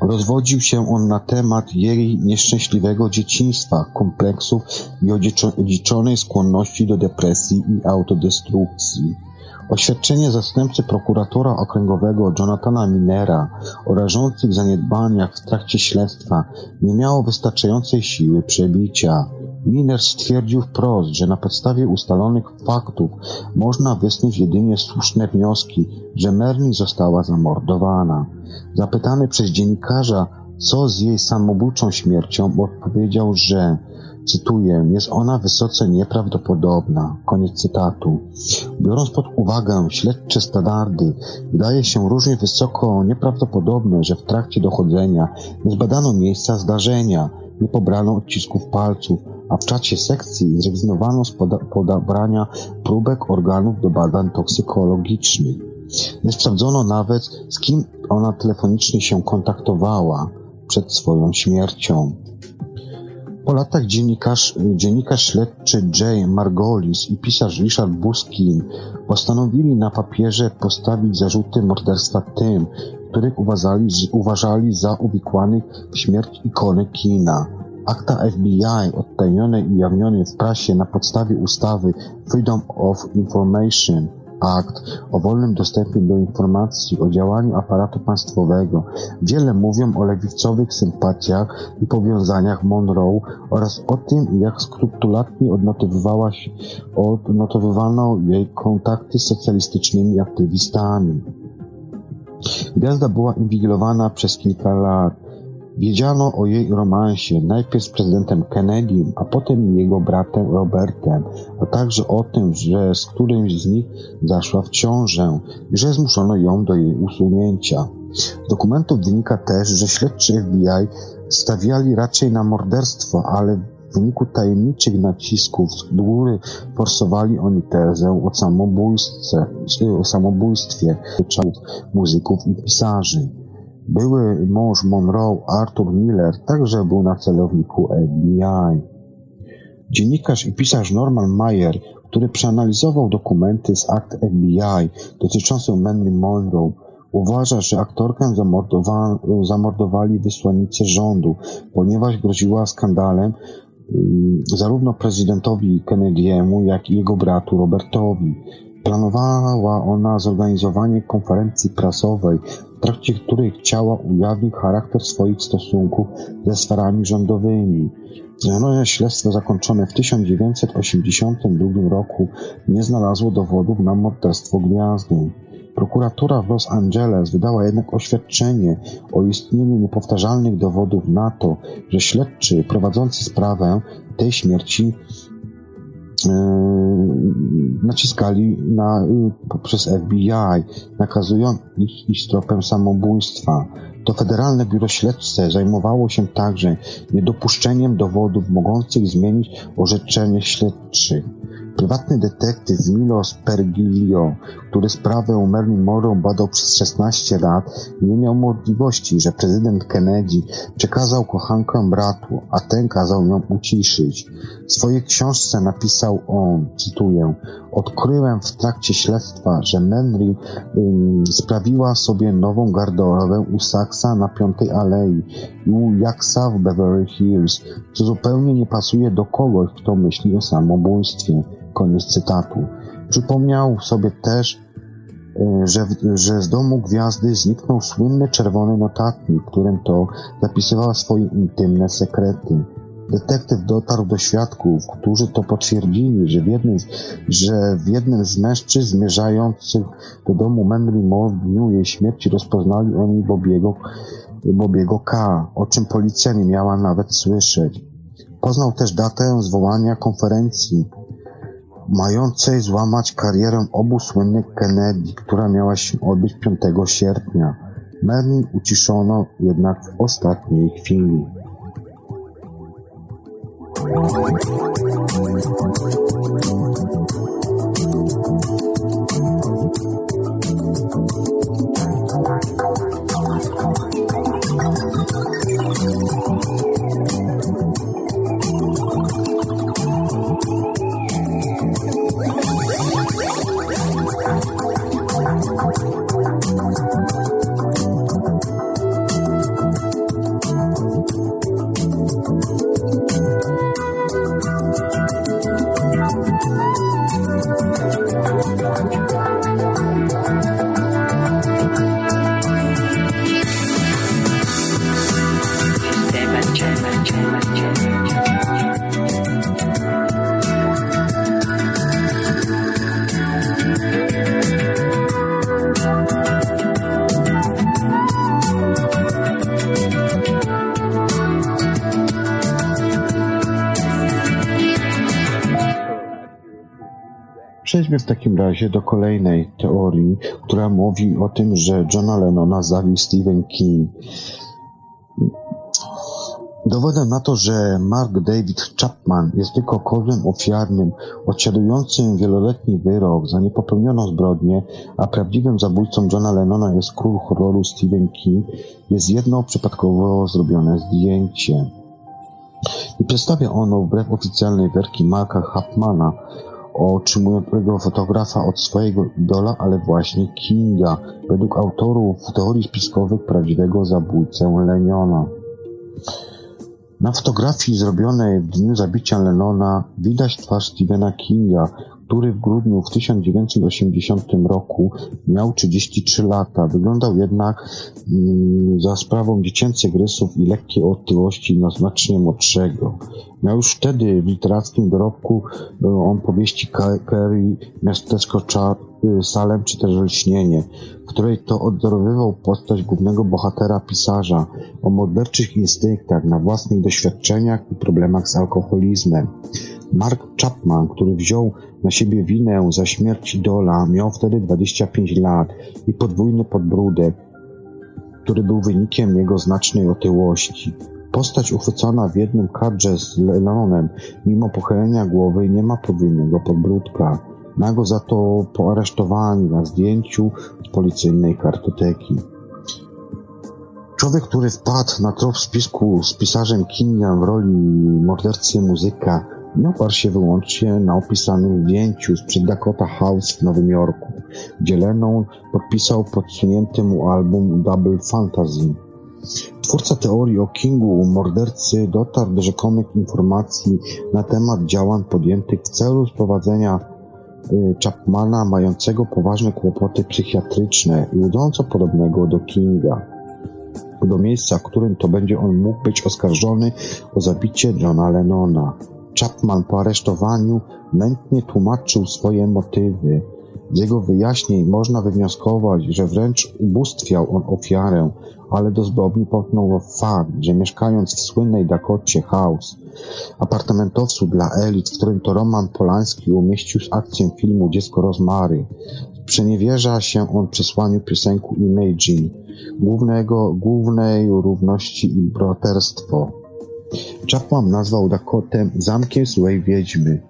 Rozwodził się on na temat jej nieszczęśliwego dzieciństwa, kompleksów i odzieczonej skłonności do depresji i autodestrukcji. Oświadczenie zastępcy prokuratora okręgowego Jonathana Minera o rażących zaniedbaniach w trakcie śledztwa nie miało wystarczającej siły przebicia. Miner stwierdził wprost, że na podstawie ustalonych faktów można wysnuć jedynie słuszne wnioski, że Merlin została zamordowana. Zapytany przez dziennikarza, co z jej samobójczą śmiercią, odpowiedział, że Cytuję, jest ona wysoce nieprawdopodobna. Koniec cytatu. Biorąc pod uwagę śledcze standardy, wydaje się różnie wysoko nieprawdopodobne, że w trakcie dochodzenia nie zbadano miejsca zdarzenia, nie pobrano odcisków palców, a w czasie sekcji zrezygnowano z podabrania próbek organów do badań toksykologicznych. Nie sprawdzono nawet, z kim ona telefonicznie się kontaktowała przed swoją śmiercią. Po latach dziennikarz, dziennikarz śledczy Jay Margolis i pisarz Richard Buskin postanowili na papierze postawić zarzuty morderstwa tym, których uważali, uważali za uwikłanych w śmierć ikony kina. Akta FBI odtajnione i ujawnione w prasie na podstawie ustawy Freedom of Information Akt o wolnym dostępie do informacji o działaniu aparatu państwowego wiele mówią o lewicowych sympatiach i powiązaniach Monroe oraz o tym, jak skrupulatnie odnotowywała się, odnotowywano jej kontakty z socjalistycznymi aktywistami. Gwiazda była inwigilowana przez kilka lat. Wiedziano o jej romansie najpierw z prezydentem Kennedym, a potem jego bratem Robertem, a także o tym, że z którymś z nich zaszła w ciążę i że zmuszono ją do jej usunięcia. Z dokumentów wynika też, że śledczy FBI stawiali raczej na morderstwo, ale w wyniku tajemniczych nacisków z góry forsowali oni tezę o samobójstwie, o samobójstwie muzyków i pisarzy. Były mąż Monroe, Arthur Miller, także był na celowniku FBI. Dziennikarz i pisarz Norman Mayer, który przeanalizował dokumenty z akt FBI dotyczące Marilyn Monroe, uważa, że aktorkę zamordowa zamordowali wysłannicy rządu, ponieważ groziła skandalem um, zarówno prezydentowi Kennedy'emu, jak i jego bratu Robertowi. Planowała ona zorganizowanie konferencji prasowej w trakcie której chciała ujawnić charakter swoich stosunków ze sferami rządowymi. Znane śledztwo zakończone w 1982 roku nie znalazło dowodów na morderstwo gwiazdy. Prokuratura w Los Angeles wydała jednak oświadczenie o istnieniu niepowtarzalnych dowodów na to, że śledczy prowadzący sprawę tej śmierci naciskali na, y, poprzez FBI, nakazując ich iść tropem samobójstwa. To Federalne Biuro Śledcze zajmowało się także niedopuszczeniem dowodów mogących zmienić orzeczenie śledczych. Prywatny detektyw Milos Pergilio, który sprawę Marilyn Monroe badał przez 16 lat, nie miał możliwości, że prezydent Kennedy przekazał kochankę bratu, a ten kazał ją uciszyć. W swojej książce napisał on, cytuję, Odkryłem w trakcie śledztwa, że Marilyn um, sprawiła sobie nową garderobę u Saxa na Piątej Alei i u Jaksa w Beverly Hills, co zupełnie nie pasuje do kogoś, kto myśli o samobójstwie. Koniec cytatu. Przypomniał sobie też, e, że, że z domu gwiazdy zniknął słynny czerwony notatnik, którym to zapisywała swoje intymne sekrety. Detektyw dotarł do świadków, którzy to potwierdzili, że w jednym, że w jednym z mężczyzn zmierzających do domu Henry Moore w dniu jej śmierci rozpoznali oni Bobiego, Bobiego K., o czym policja nie miała nawet słyszeć. Poznał też datę zwołania konferencji mającej złamać karierę obu słynnych Kennedy, która miała się odbyć 5 sierpnia. Merlin uciszono jednak w ostatniej chwili. Przejdźmy w takim razie do kolejnej teorii, która mówi o tym, że Johna Lennona zabił Stephen King. Dowodem na to, że Mark David Chapman jest tylko kozłem ofiarnym, odsiadującym wieloletni wyrok za niepopełnioną zbrodnię, a prawdziwym zabójcą Johna Lennona jest król horroru Stephen King, jest jedno przypadkowo zrobione zdjęcie. I przedstawia ono wbrew oficjalnej wersji Marka Chapmana, otrzymującego fotografa od swojego idola, ale właśnie Kinga, według autorów teorii spiskowych prawdziwego zabójcę Leniona. Na fotografii zrobionej w dniu zabicia Lennona widać twarz Stephena Kinga, który w grudniu w 1980 roku miał 33 lata. Wyglądał jednak mm, za sprawą dziecięcych rysów i lekkiej otyłości na znacznie młodszego. Miał już wtedy w literackim dorobku e, on powieści Kerry, Miasteczko Czar, Salem czy też Lśnienie, w której to odzorowywał postać głównego bohatera pisarza o morderczych instynktach, na własnych doświadczeniach i problemach z alkoholizmem. Mark Chapman, który wziął na siebie winę za śmierć Dola, miał wtedy 25 lat i podwójny podbródek, który był wynikiem jego znacznej otyłości. Postać uchwycona w jednym kadrze z Lennonem, mimo pochylenia głowy, nie ma podwójnego podbródka. Ma go za to po aresztowaniu na zdjęciu z policyjnej kartoteki. Człowiek, który wpadł na trop spisku z pisarzem Kingem w roli mordercy muzyka, nie oparł się wyłącznie na opisanym zdjęciu sprzed Dakota House w Nowym Jorku, gdzie podpisał podsunięty mu album Double Fantasy. Twórca teorii o Kingu, mordercy, dotarł do rzekomych informacji na temat działań podjętych w celu sprowadzenia Chapmana mającego poważne kłopoty psychiatryczne i udząco podobnego do Kinga do miejsca, w którym to będzie on mógł być oskarżony o zabicie Johna Lennona. Chapman po aresztowaniu mętnie tłumaczył swoje motywy. Z jego wyjaśnień można wywnioskować, że wręcz ubóstwiał on ofiarę, ale do zbrodni potknął fakt, że mieszkając w słynnej Dakocie House, apartamentowcu dla elit, w którym to Roman Polański umieścił z akcją filmu Dziecko Rozmary, przeniewierza się on przesłaniu piosenku Imagine, głównego, głównej równości i braterstwo. Chapman nazwał Dakotę zamkiem złej wiedźmy.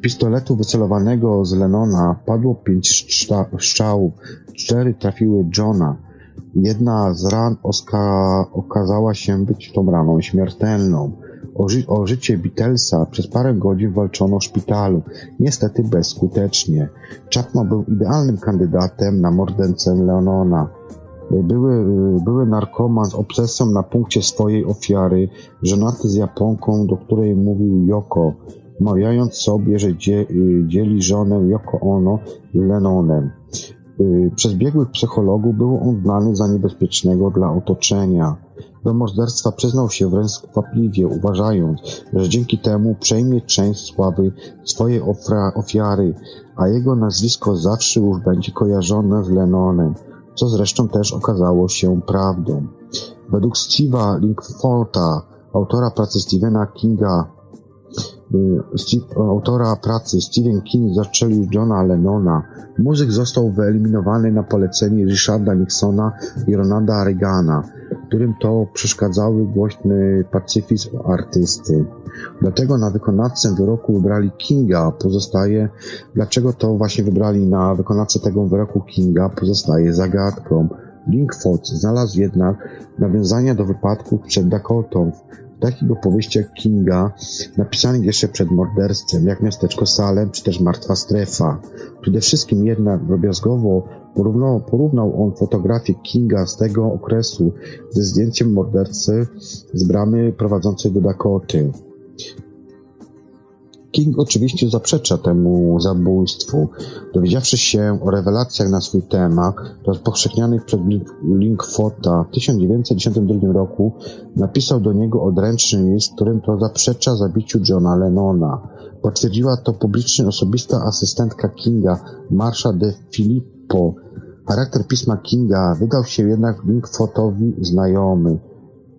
Pistoletu wycelowanego z Lennona padło pięć strzałów, cztery trafiły Johna. Jedna z ran okazała się być tą raną śmiertelną. O, ży o życie Beatlesa przez parę godzin walczono w szpitalu, niestety bezskutecznie. Chapman był idealnym kandydatem na mordercę Lennona. Były, były narkoman z obsesją na punkcie swojej ofiary, żonaty z Japonką, do której mówił Yoko, mawiając sobie, że dzieli żonę Yoko Ono z Lennonem. Przez biegłych psychologów był on znany za niebezpiecznego dla otoczenia. Do morderstwa przyznał się wręcz skwapliwie, uważając, że dzięki temu przejmie część sławy swojej ofiary, a jego nazwisko zawsze już będzie kojarzone z Lennonem co zresztą też okazało się prawdą. Według Steve'a Linkforta, autora pracy Stephena Kinga, y, autora pracy Stephen King zastrzelił Johna Lennona. Muzyk został wyeliminowany na polecenie Richarda Nixona i Ronalda Reagana, którym to przeszkadzały głośny pacyfizm artysty. Dlatego na wykonawcę wyroku wybrali Kinga. Pozostaje, dlaczego to właśnie wybrali na wykonawcę tego wyroku Kinga, pozostaje zagadką. Linkford znalazł jednak nawiązania do wypadków przed Dakotą takich opowieściach Kinga, napisanych jeszcze przed morderstwem, jak Miasteczko Salem, czy też Martwa Strefa. Przede wszystkim jednak drobiazgowo porównał, porównał on fotografię Kinga z tego okresu ze zdjęciem mordercy z bramy prowadzącej do Dakoty. King oczywiście zaprzecza temu zabójstwu. Dowiedziawszy się o rewelacjach na swój temat, rozpowszechnianych przez Linkfota w 1992 roku, napisał do niego odręczny list, którym to zaprzecza zabiciu Johna Lennona. Potwierdziła to publicznie osobista asystentka Kinga, Marsha de Filippo. Charakter pisma Kinga wydał się jednak Linkfotowi znajomy.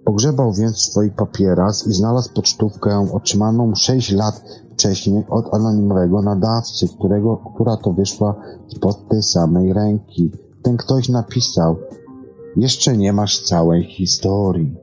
Pogrzebał więc w swoich papierach i znalazł pocztówkę otrzymaną sześć lat wcześniej od anonimowego nadawcy, którego, która to wyszła spod tej samej ręki. Ten ktoś napisał, jeszcze nie masz całej historii.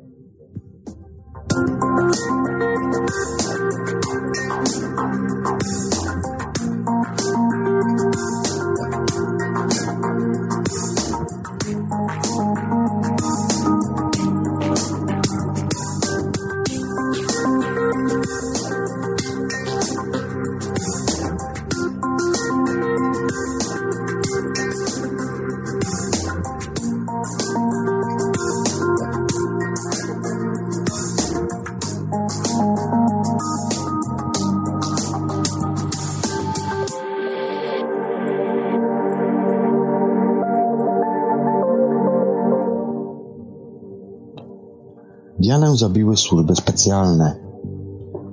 Zabiły służby specjalne.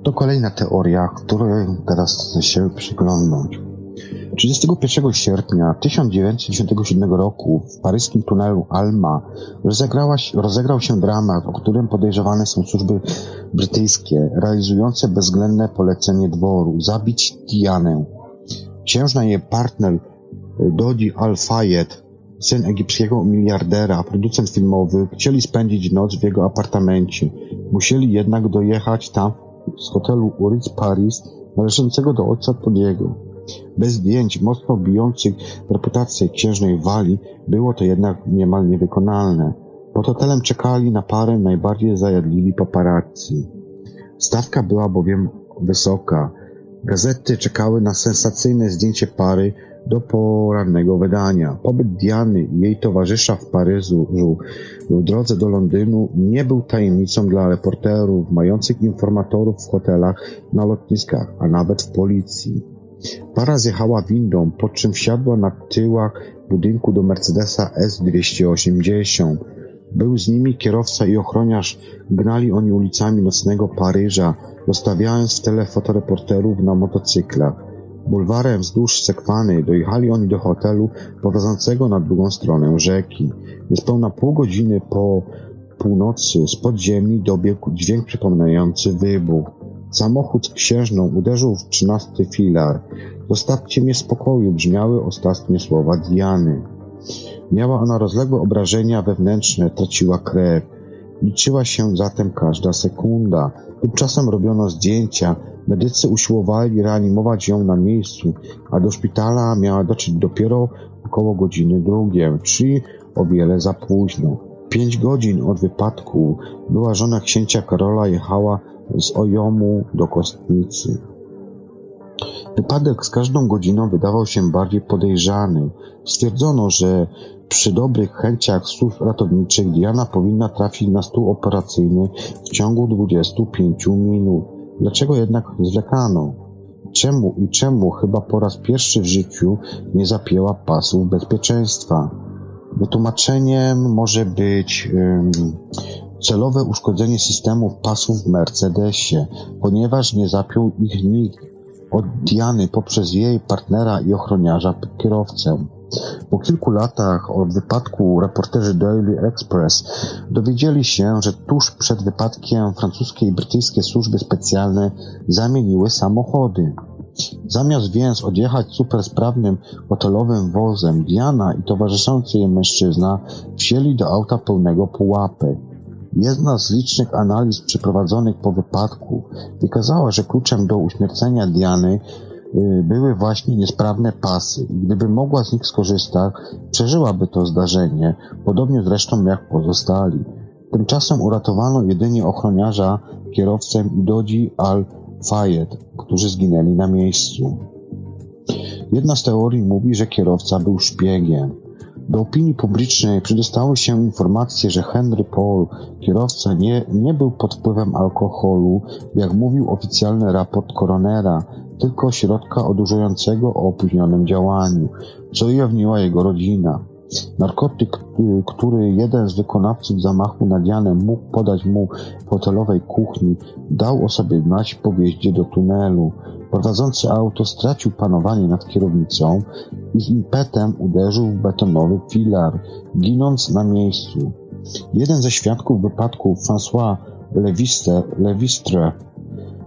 To kolejna teoria, której teraz chcę się przyglądnąć. 31 sierpnia 1997 roku w paryskim tunelu Alma rozegrał się dramat, o którym podejrzewane są służby brytyjskie, realizujące bezwzględne polecenie dworu zabić Dianę. Księżna jej partner Dodi Al-Fayed, syn egipskiego miliardera, producent filmowy, chcieli spędzić noc w jego apartamencie. Musieli jednak dojechać tam z hotelu Ritz Paris należącego do ojca Todiego. Bez zdjęć mocno bijących reputację księżnej Wali było to jednak niemal niewykonalne. Pod hotelem czekali na parę najbardziej zajadliwi paparazzi. Stawka była bowiem wysoka. Gazety czekały na sensacyjne zdjęcie pary do porannego wydania. Pobyt Diany i jej towarzysza w Paryżu w drodze do Londynu nie był tajemnicą dla reporterów, mających informatorów w hotelach, na lotniskach, a nawet w policji. Para zjechała windą, po czym wsiadła na tyłach budynku do Mercedesa S280. Był z nimi kierowca i ochroniarz. Gnali oni ulicami nocnego Paryża, zostawiając w tyle fotoreporterów na motocyklach. Bulwarem wzdłuż Sekwany dojechali oni do hotelu prowadzącego na drugą stronę rzeki. Niespełna pół godziny po północy z podziemi dobiegł dźwięk przypominający wybuch. Samochód z księżną uderzył w trzynasty filar. Zostawcie mnie spokoju, brzmiały ostatnie słowa Diany. Miała ona rozległe obrażenia wewnętrzne, traciła krew. Liczyła się zatem każda sekunda. Tymczasem robiono zdjęcia. Medycy usiłowali reanimować ją na miejscu, a do szpitala miała dotrzeć dopiero około godziny drugiej, czyli o wiele za późno. Pięć godzin od wypadku była żona księcia Karola jechała z Ojomu do Kostnicy. Wypadek z każdą godziną wydawał się bardziej podejrzany. Stwierdzono, że przy dobrych chęciach służb ratowniczych Diana powinna trafić na stół operacyjny w ciągu 25 minut. Dlaczego jednak zwlekano? Czemu i czemu chyba po raz pierwszy w życiu nie zapięła pasów bezpieczeństwa? Wytłumaczeniem może być celowe uszkodzenie systemów pasów w Mercedesie, ponieważ nie zapiął ich nikt od Diany poprzez jej partnera i ochroniarza kierowcę. Po kilku latach od wypadku reporterzy Daily Express dowiedzieli się, że tuż przed wypadkiem francuskie i brytyjskie służby specjalne zamieniły samochody. Zamiast więc odjechać supersprawnym hotelowym wozem, Diana i towarzyszący jej mężczyzna wsieli do auta pełnego pułapek. Jedna z licznych analiz przeprowadzonych po wypadku wykazała, że kluczem do uśmiercenia Diany były właśnie niesprawne pasy gdyby mogła z nich skorzystać, przeżyłaby to zdarzenie, podobnie zresztą jak pozostali. Tymczasem uratowano jedynie ochroniarza, kierowcę i Dodzi Al-Fayed, którzy zginęli na miejscu. Jedna z teorii mówi, że kierowca był szpiegiem. Do opinii publicznej przedostały się informacje, że Henry Paul, kierowca, nie, nie był pod wpływem alkoholu, jak mówił oficjalny raport koronera, tylko środka odurzającego o opóźnionym działaniu, co ujawniła jego rodzina. Narkotyk, który jeden z wykonawców zamachu na Dianę mógł podać mu w hotelowej kuchni, dał o sobie znać po wjeździe do tunelu. Prowadzący auto stracił panowanie nad kierownicą i z impetem uderzył w betonowy filar, ginąc na miejscu. Jeden ze świadków wypadku, François Levistre,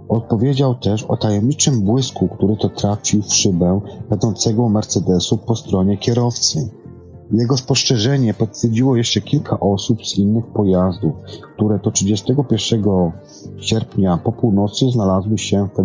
odpowiedział też o tajemniczym błysku, który to trafił w szybę jadącego Mercedesu po stronie kierowcy. Jego spostrzeżenie potwierdziło jeszcze kilka osób z innych pojazdów, które to 31 sierpnia po północy znalazły się w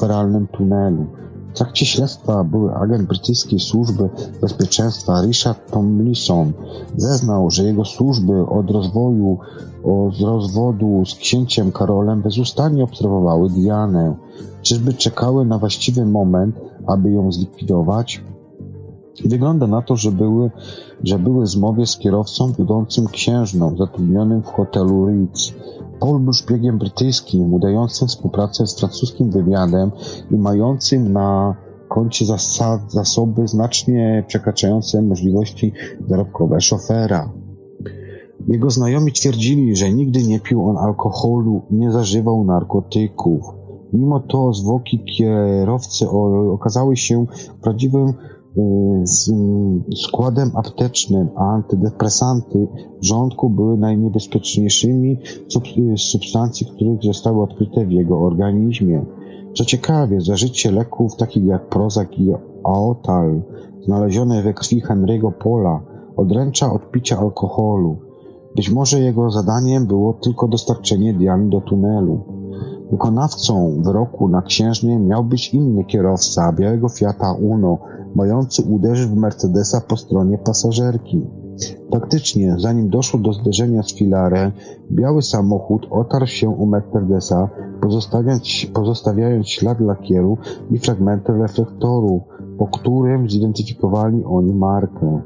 federalnym tunelu. W trakcie śledztwa były agent brytyjskiej służby bezpieczeństwa Richard Tomlinson zeznał, że jego służby od rozwoju, od rozwodu z księciem Karolem bezustannie obserwowały Dianę. Czyżby czekały na właściwy moment, aby ją zlikwidować? Wygląda na to, że były, że były zmowie z kierowcą wiodącym księżną zatrudnionym w hotelu Ritz. Paul był szpiegiem brytyjskim, udającym współpracę z francuskim wywiadem i mającym na koncie zasad, zasoby znacznie przekraczające możliwości zarobkowe szofera. Jego znajomi twierdzili, że nigdy nie pił on alkoholu nie zażywał narkotyków. Mimo to zwłoki kierowcy okazały się prawdziwym z składem aptecznym, a antydepresanty w żołądku były najniebezpieczniejszymi substancji, które zostały odkryte w jego organizmie. Co ciekawe, zażycie leków takich jak Prozac i Aotal, znalezione we krwi Henry'ego Pola, odręcza od picia alkoholu. Być może jego zadaniem było tylko dostarczenie Diany do tunelu. Wykonawcą wyroku na księżnie miał być inny kierowca białego Fiata Uno, mający uderzyć w Mercedesa po stronie pasażerki. Faktycznie, zanim doszło do zderzenia z filarem, biały samochód otarł się o Mercedesa, pozostawiając, pozostawiając ślad lakieru i fragmenty reflektoru, po którym zidentyfikowali oni markę.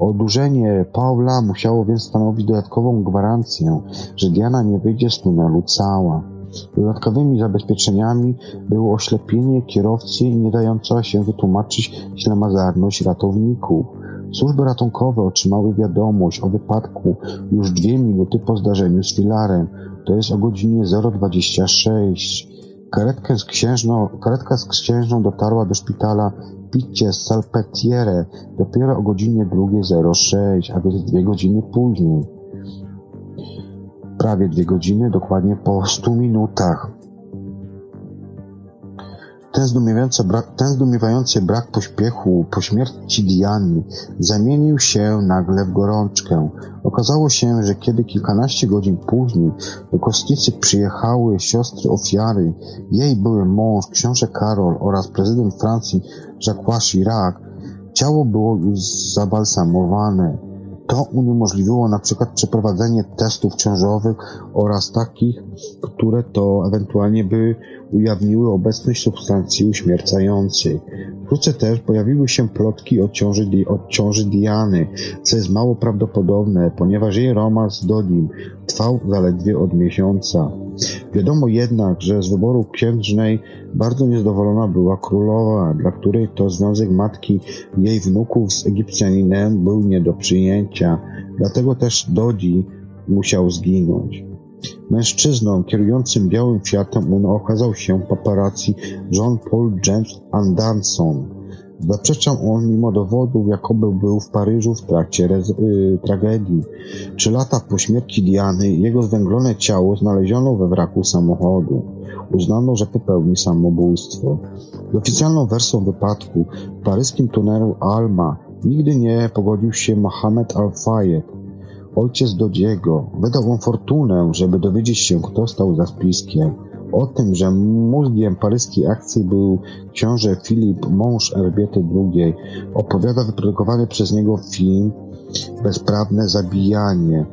Odurzenie Paula musiało więc stanowić dodatkową gwarancję, że Diana nie wyjdzie z tunelu cała. Dodatkowymi zabezpieczeniami było oślepienie kierowcy i nie dająca się wytłumaczyć ślamazarność ratowników. Służby ratunkowe otrzymały wiadomość o wypadku już dwie minuty po zdarzeniu z filarem, to jest o godzinie 026. Karetka z księżną, karetka z księżną dotarła do szpitala Piccie Salpetiere dopiero o godzinie 2.06, a więc dwie godziny później prawie dwie godziny, dokładnie po stu minutach. Ten zdumiewający, brak, ten zdumiewający brak pośpiechu po śmierci Diany zamienił się nagle w gorączkę. Okazało się, że kiedy kilkanaście godzin później do kostnicy przyjechały siostry ofiary, jej były mąż, książę Karol oraz prezydent Francji Jacques Chirac, ciało było już zabalsamowane. To uniemożliwiło na przykład przeprowadzenie testów ciążowych oraz takich, które to ewentualnie by ujawniły obecność substancji uśmiercającej. Wkrótce też pojawiły się plotki o ciąży, o ciąży Diany, co jest mało prawdopodobne, ponieważ jej romans z Dodim trwał zaledwie od miesiąca. Wiadomo jednak, że z wyboru księżnej bardzo niezadowolona była królowa, dla której to związek matki jej wnuków z Egipcjaninem był nie do przyjęcia. Dlatego też Dodi musiał zginąć. Mężczyzną kierującym białym Fiatem Uno okazał się paparazzi John Paul James Anderson. Zaprzeczał on mimo dowodów, jakoby był w Paryżu w trakcie yy, tragedii. Trzy lata po śmierci Diany jego zwęglone ciało znaleziono we wraku samochodu. Uznano, że popełnił samobójstwo. Oficjalną wersją wypadku w paryskim tunelu Alma nigdy nie pogodził się Mohamed Al-Fayed, ojciec Dodiego. Wydał fortunę, żeby dowiedzieć się, kto stał za spiskiem. O tym, że mózgiem paryskiej akcji był książę Filip, mąż Elżbiety II, opowiada wyprodukowany przez niego film Bezprawne zabijanie.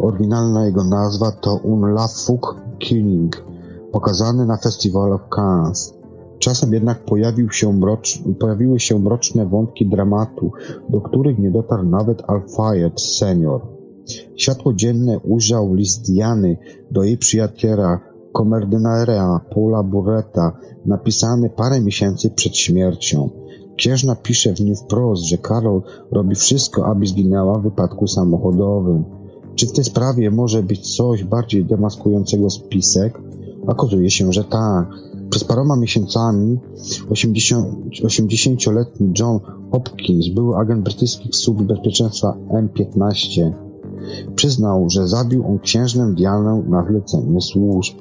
Oryginalna jego nazwa to Un La Fouque Killing, pokazany na festiwalu w Cannes. Czasem jednak pojawił się mrocz, pojawiły się mroczne wątki dramatu, do których nie dotarł nawet Al-Fayed senior. Światło dzienne ujrzał list Diany do jej przyjaciela komerdynera Paula Burreta, napisany parę miesięcy przed śmiercią. Księżna pisze w nim wprost, że Karol robi wszystko, aby zginęła w wypadku samochodowym. Czy w tej sprawie może być coś bardziej demaskującego spisek? Okazuje się, że tak. Przez paroma miesiącami 80-letni John Hopkins, były agent brytyjskich służb bezpieczeństwa M15, przyznał, że zabił on księżnę Dianę na zlecenie służb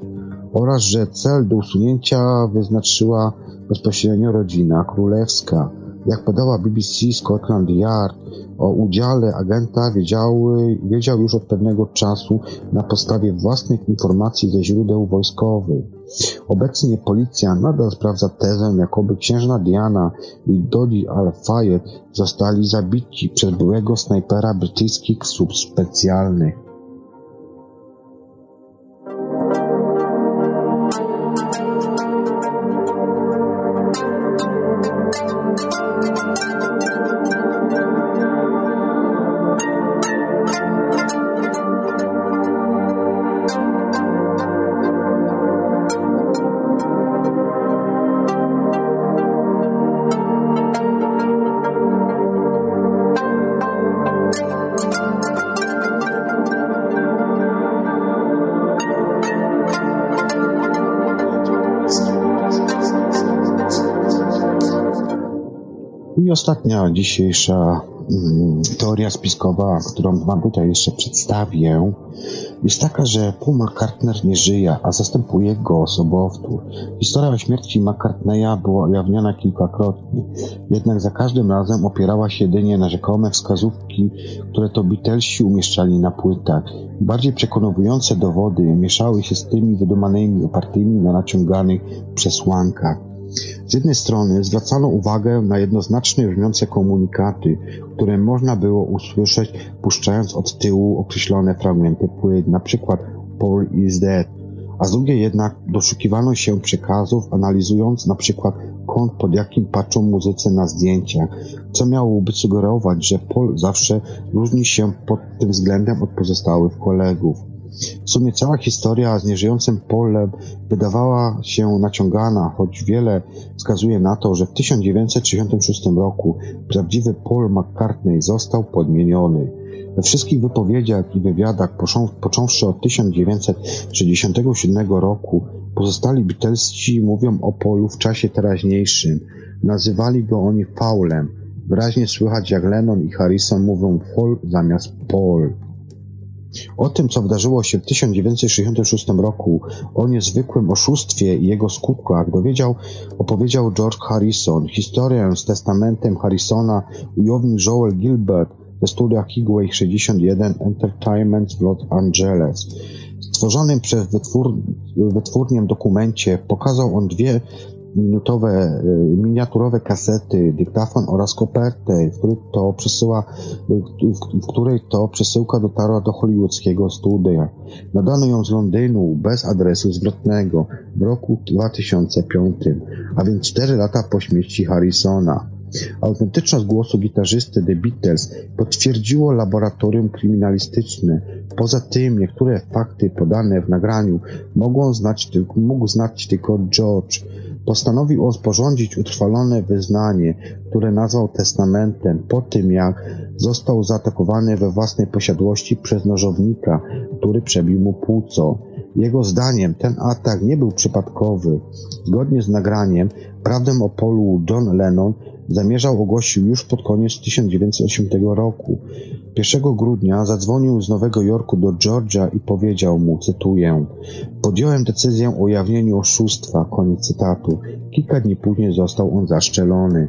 oraz że cel do usunięcia wyznaczyła bezpośrednio rodzina królewska. Jak podała BBC Scotland Yard, o udziale agenta wiedziały, wiedział już od pewnego czasu na podstawie własnych informacji ze źródeł wojskowych. Obecnie policja nadal sprawdza tezę, jakoby księżna Diana i Dodi Al-Fayed zostali zabici przez byłego snajpera brytyjskich służb specjalnych. I ostatnia dzisiejsza mm, teoria spiskowa, którą Wam tutaj jeszcze przedstawię, jest taka, że Paul McCartney nie żyje, a zastępuje go sobowtór. Historia o śmierci McCartneya była ujawniona kilkakrotnie, jednak za każdym razem opierała się jedynie na rzekome wskazówki, które to Beatlesi umieszczali na płytach. Bardziej przekonujące dowody mieszały się z tymi wydumanymi opartymi na naciąganych przesłankach. Z jednej strony zwracano uwagę na jednoznacznie brzmiące komunikaty, które można było usłyszeć puszczając od tyłu określone fragmenty płyt, przykład Paul is dead, a z drugiej jednak doszukiwano się przekazów, analizując na przykład kąt, pod jakim patrzą muzycy na zdjęciach, co miałoby sugerować, że Paul zawsze różni się pod tym względem od pozostałych kolegów. W sumie cała historia z nieżyjącym Polem wydawała się naciągana, choć wiele wskazuje na to, że w 1966 roku prawdziwy Paul McCartney został podmieniony. We wszystkich wypowiedziach i wywiadach, począwszy od 1967 roku, pozostali Beatlesci mówią o Paulu w czasie teraźniejszym. Nazywali go oni Paulem. Wyraźnie słychać jak Lennon i Harrison mówią Paul zamiast Paul. O tym, co wydarzyło się w 1966 roku, o niezwykłym oszustwie i jego skutkach dowiedział, opowiedział George Harrison. Historię z testamentem Harrisona ujawnił Joel Gilbert ze studia Higway 61 Entertainment w Los Angeles. Stworzonym przez wytwór, wytwórnię dokumencie pokazał on dwie minutowe, y, miniaturowe kasety, dyktafon oraz kopertę, w której to przesyła, w której to przesyłka dotarła do hollywoodzkiego studia. Nadano ją z Londynu bez adresu zwrotnego w roku 2005, a więc cztery lata po śmierci Harrisona. Autentyczność głosu gitarzysty The Beatles potwierdziło laboratorium kryminalistyczne. Poza tym niektóre fakty podane w nagraniu mogą znać mógł znać tylko George. Postanowił sporządzić utrwalone wyznanie, które nazwał testamentem po tym, jak został zaatakowany we własnej posiadłości przez nożownika, który przebił mu płuco. Jego zdaniem ten atak nie był przypadkowy. Zgodnie z nagraniem, prawdę o polu John Lennon zamierzał ogłosić już pod koniec 1980 roku. 1 grudnia zadzwonił z Nowego Jorku do Georgia i powiedział mu, cytuję, podjąłem decyzję o ujawnieniu oszustwa, koniec cytatu. Kilka dni później został on zaszczelony.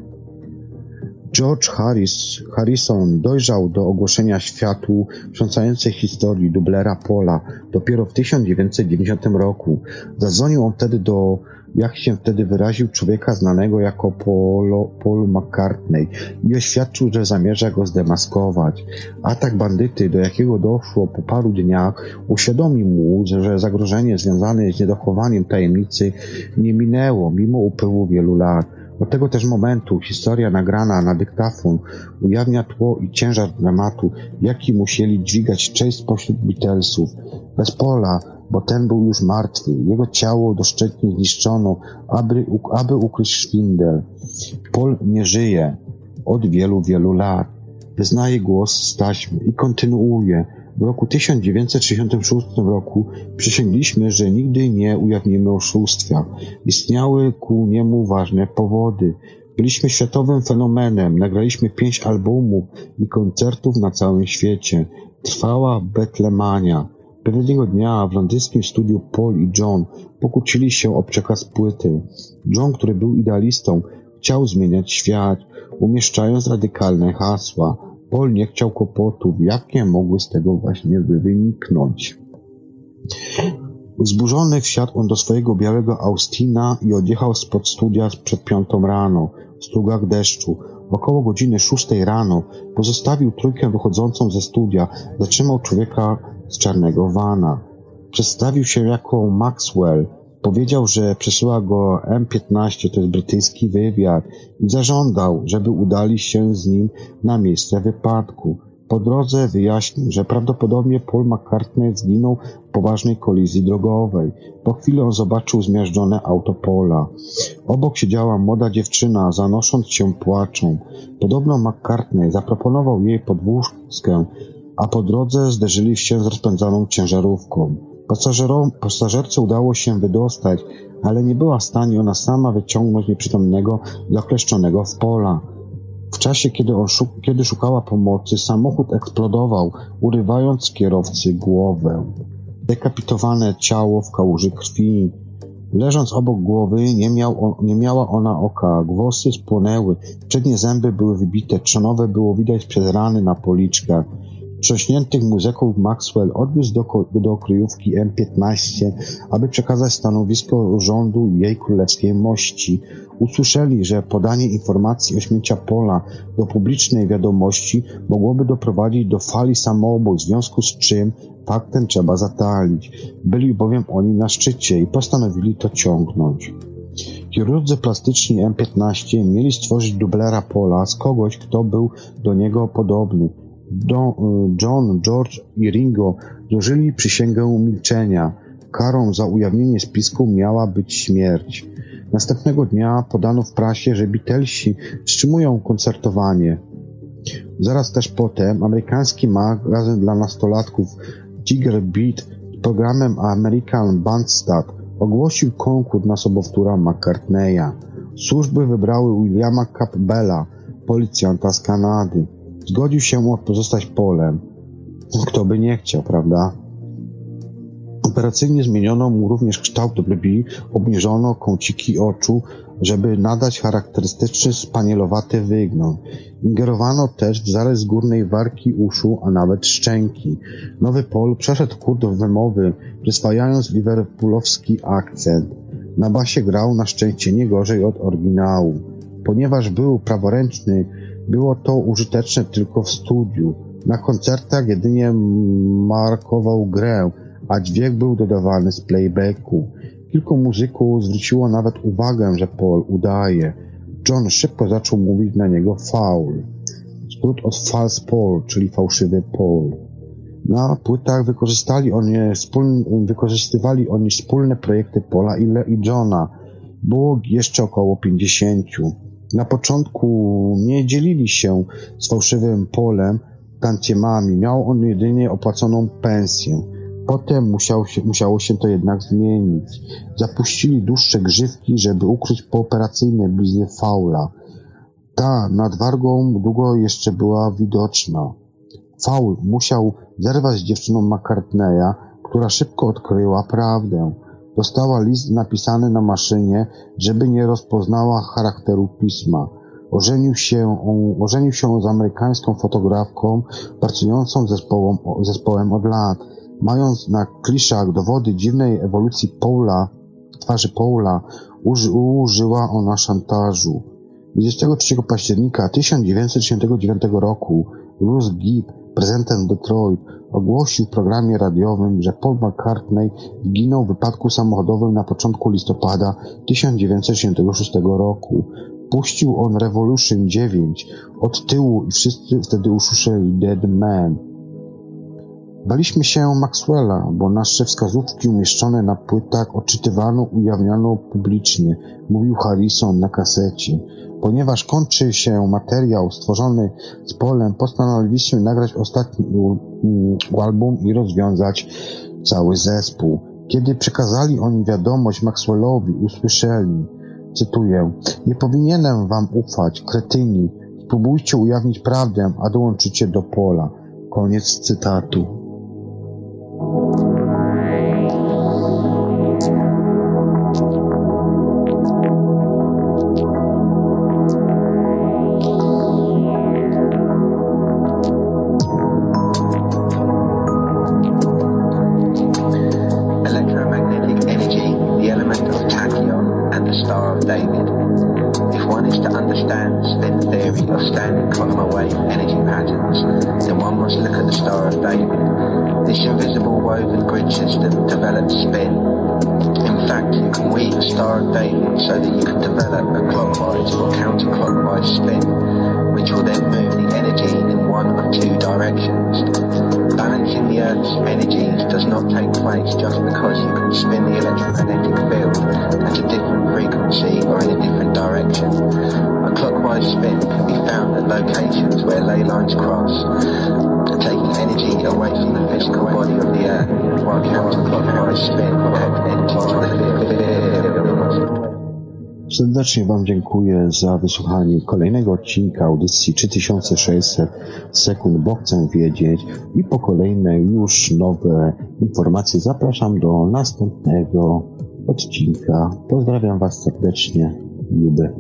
George Harris, Harrison dojrzał do ogłoszenia światu wstrząsającej historii dublera Pola dopiero w 1990 roku. Zadzwonił on wtedy do jak się wtedy wyraził, człowieka znanego jako Paul, Paul McCartney i oświadczył, że zamierza go zdemaskować. Atak bandyty, do jakiego doszło po paru dniach, uświadomił mu, że zagrożenie związane z niedochowaniem tajemnicy nie minęło mimo upływu wielu lat. Od tego też momentu historia nagrana na dyktafon ujawnia tło i ciężar dramatu, jaki musieli dźwigać część spośród Beatlesów. Bez Pola bo ten był już martwy. Jego ciało doszczętnie zniszczono, aby, aby ukryć szwindel. Pol nie żyje od wielu, wielu lat. Wyznaje głos z taśmy i kontynuuje. W roku 1966 roku przysięgliśmy, że nigdy nie ujawnimy oszustwa. Istniały ku niemu ważne powody. Byliśmy światowym fenomenem, nagraliśmy pięć albumów i koncertów na całym świecie. Trwała betlemania. Pewnego dnia w londyńskim studiu Paul i John pokłócili się o przekaz płyty. John, który był idealistą, chciał zmieniać świat, umieszczając radykalne hasła. Paul nie chciał kłopotów, jakie mogły z tego właśnie wyniknąć. Zburzony wsiadł on do swojego białego Austina i odjechał spod studia przed piątą rano, w strugach deszczu. Około godziny szóstej rano pozostawił trójkę wychodzącą ze studia, zatrzymał człowieka z czarnego vana. Przedstawił się jako Maxwell. Powiedział, że przesyła go M15, to jest brytyjski wywiad, i zażądał, żeby udali się z nim na miejsce wypadku. Po drodze wyjaśnił, że prawdopodobnie Paul McCartney zginął w poważnej kolizji drogowej. Po chwili on zobaczył zmiażdżone auto Paula. Obok siedziała młoda dziewczyna, zanosząc się płaczą. Podobno McCartney zaproponował jej podwózkę, a po drodze zderzyli się z rozpędzaną ciężarówką. Pasażerom, pasażerce udało się wydostać, ale nie była w stanie ona sama wyciągnąć nieprzytomnego, zakleszczonego w pola. W czasie, kiedy, szuk kiedy szukała pomocy, samochód eksplodował, urywając kierowcy głowę. Dekapitowane ciało w kałuży krwi. Leżąc obok głowy, nie, miał nie miała ona oka, głosy spłonęły, przednie zęby były wybite, trzonowe było widać przez rany na policzkach. Wstrząśniętych muzyków Maxwell odwiózł do, do kryjówki M15, aby przekazać stanowisko rządu jej królewskiej mości. Usłyszeli, że podanie informacji o śmieciach pola do publicznej wiadomości mogłoby doprowadzić do fali samobójstw, w związku z czym faktem trzeba zatalić. Byli bowiem oni na szczycie i postanowili to ciągnąć. Chirurdzy plastyczni M15 mieli stworzyć dublera Pola z kogoś, kto był do niego podobny. Don, John, George i Ringo złożyli przysięgę milczenia. Karą za ujawnienie spisku miała być śmierć. Następnego dnia podano w prasie, że Beatlesi wstrzymują koncertowanie. Zaraz też potem amerykański magazyn dla nastolatków Jigger Beat z programem American Bandstand ogłosił konkurs na sobowtóra McCartneya. Służby wybrały Williama Campbella, policjanta z Kanady. Zgodził się pozostać polem. Kto by nie chciał, prawda? Operacyjnie zmieniono mu również kształt brwi, obniżono kąciki oczu, żeby nadać charakterystyczny spanielowaty wygląd. Ingerowano też w zarys górnej warki uszu, a nawet szczęki. Nowy Pol przeszedł kurs wymowy, przyswajając liverpoolowski akcent. Na basie grał na szczęście nie gorzej od oryginału. Ponieważ był praworęczny, było to użyteczne tylko w studiu. Na koncertach jedynie markował grę, a dźwięk był dodawany z playbacku. Kilku muzyków zwróciło nawet uwagę, że Paul udaje. John szybko zaczął mówić na niego faul. Skrót od false Paul, czyli fałszywy Paul. Na płytach wykorzystali oni wspólne, wykorzystywali oni wspólne projekty Paula i, Le i Johna. Było jeszcze około pięćdziesięciu. Na początku nie dzielili się z fałszywym Polem tantiemami. Miał on jedynie opłaconą pensję. Potem musiało się, musiało się to jednak zmienić. Zapuścili dłuższe grzywki, żeby ukryć pooperacyjne blizny faula. Ta nad wargą długo jeszcze była widoczna. Faul musiał zerwać z dziewczyną McCartneya, która szybko odkryła prawdę. Dostała list napisany na maszynie, żeby nie rozpoznała charakteru pisma. Ożenił się, ożenił się z amerykańską fotografką pracującą zespołem, zespołem od lat. Mając na kliszach dowody dziwnej ewolucji Paula, twarzy Paula, uży, użyła ona szantażu. 23 października 1969 roku Bruce Gibb, prezydent Detroit, ogłosił w programie radiowym, że Paul McCartney zginął w wypadku samochodowym na początku listopada 1966 roku. Puścił on Revolution 9 od tyłu i wszyscy wtedy usłyszeli Dead Man. Baliśmy się Maxwella, bo nasze wskazówki umieszczone na płytach odczytywano, ujawniano publicznie, mówił Harrison na kasecie. Ponieważ kończy się materiał stworzony z Polem, postanowiliśmy nagrać ostatni album i rozwiązać cały zespół. Kiedy przekazali oni wiadomość Maxwellowi, usłyszeli, cytuję, nie powinienem wam ufać, kretyni, spróbujcie ujawnić prawdę, a dołączycie do Pola. Koniec cytatu. Thank you. Serdecznie Wam dziękuję za wysłuchanie kolejnego odcinka audycji 3600 sekund, bo chcę wiedzieć i po kolejne już nowe informacje zapraszam do następnego odcinka. Pozdrawiam Was serdecznie, Luby.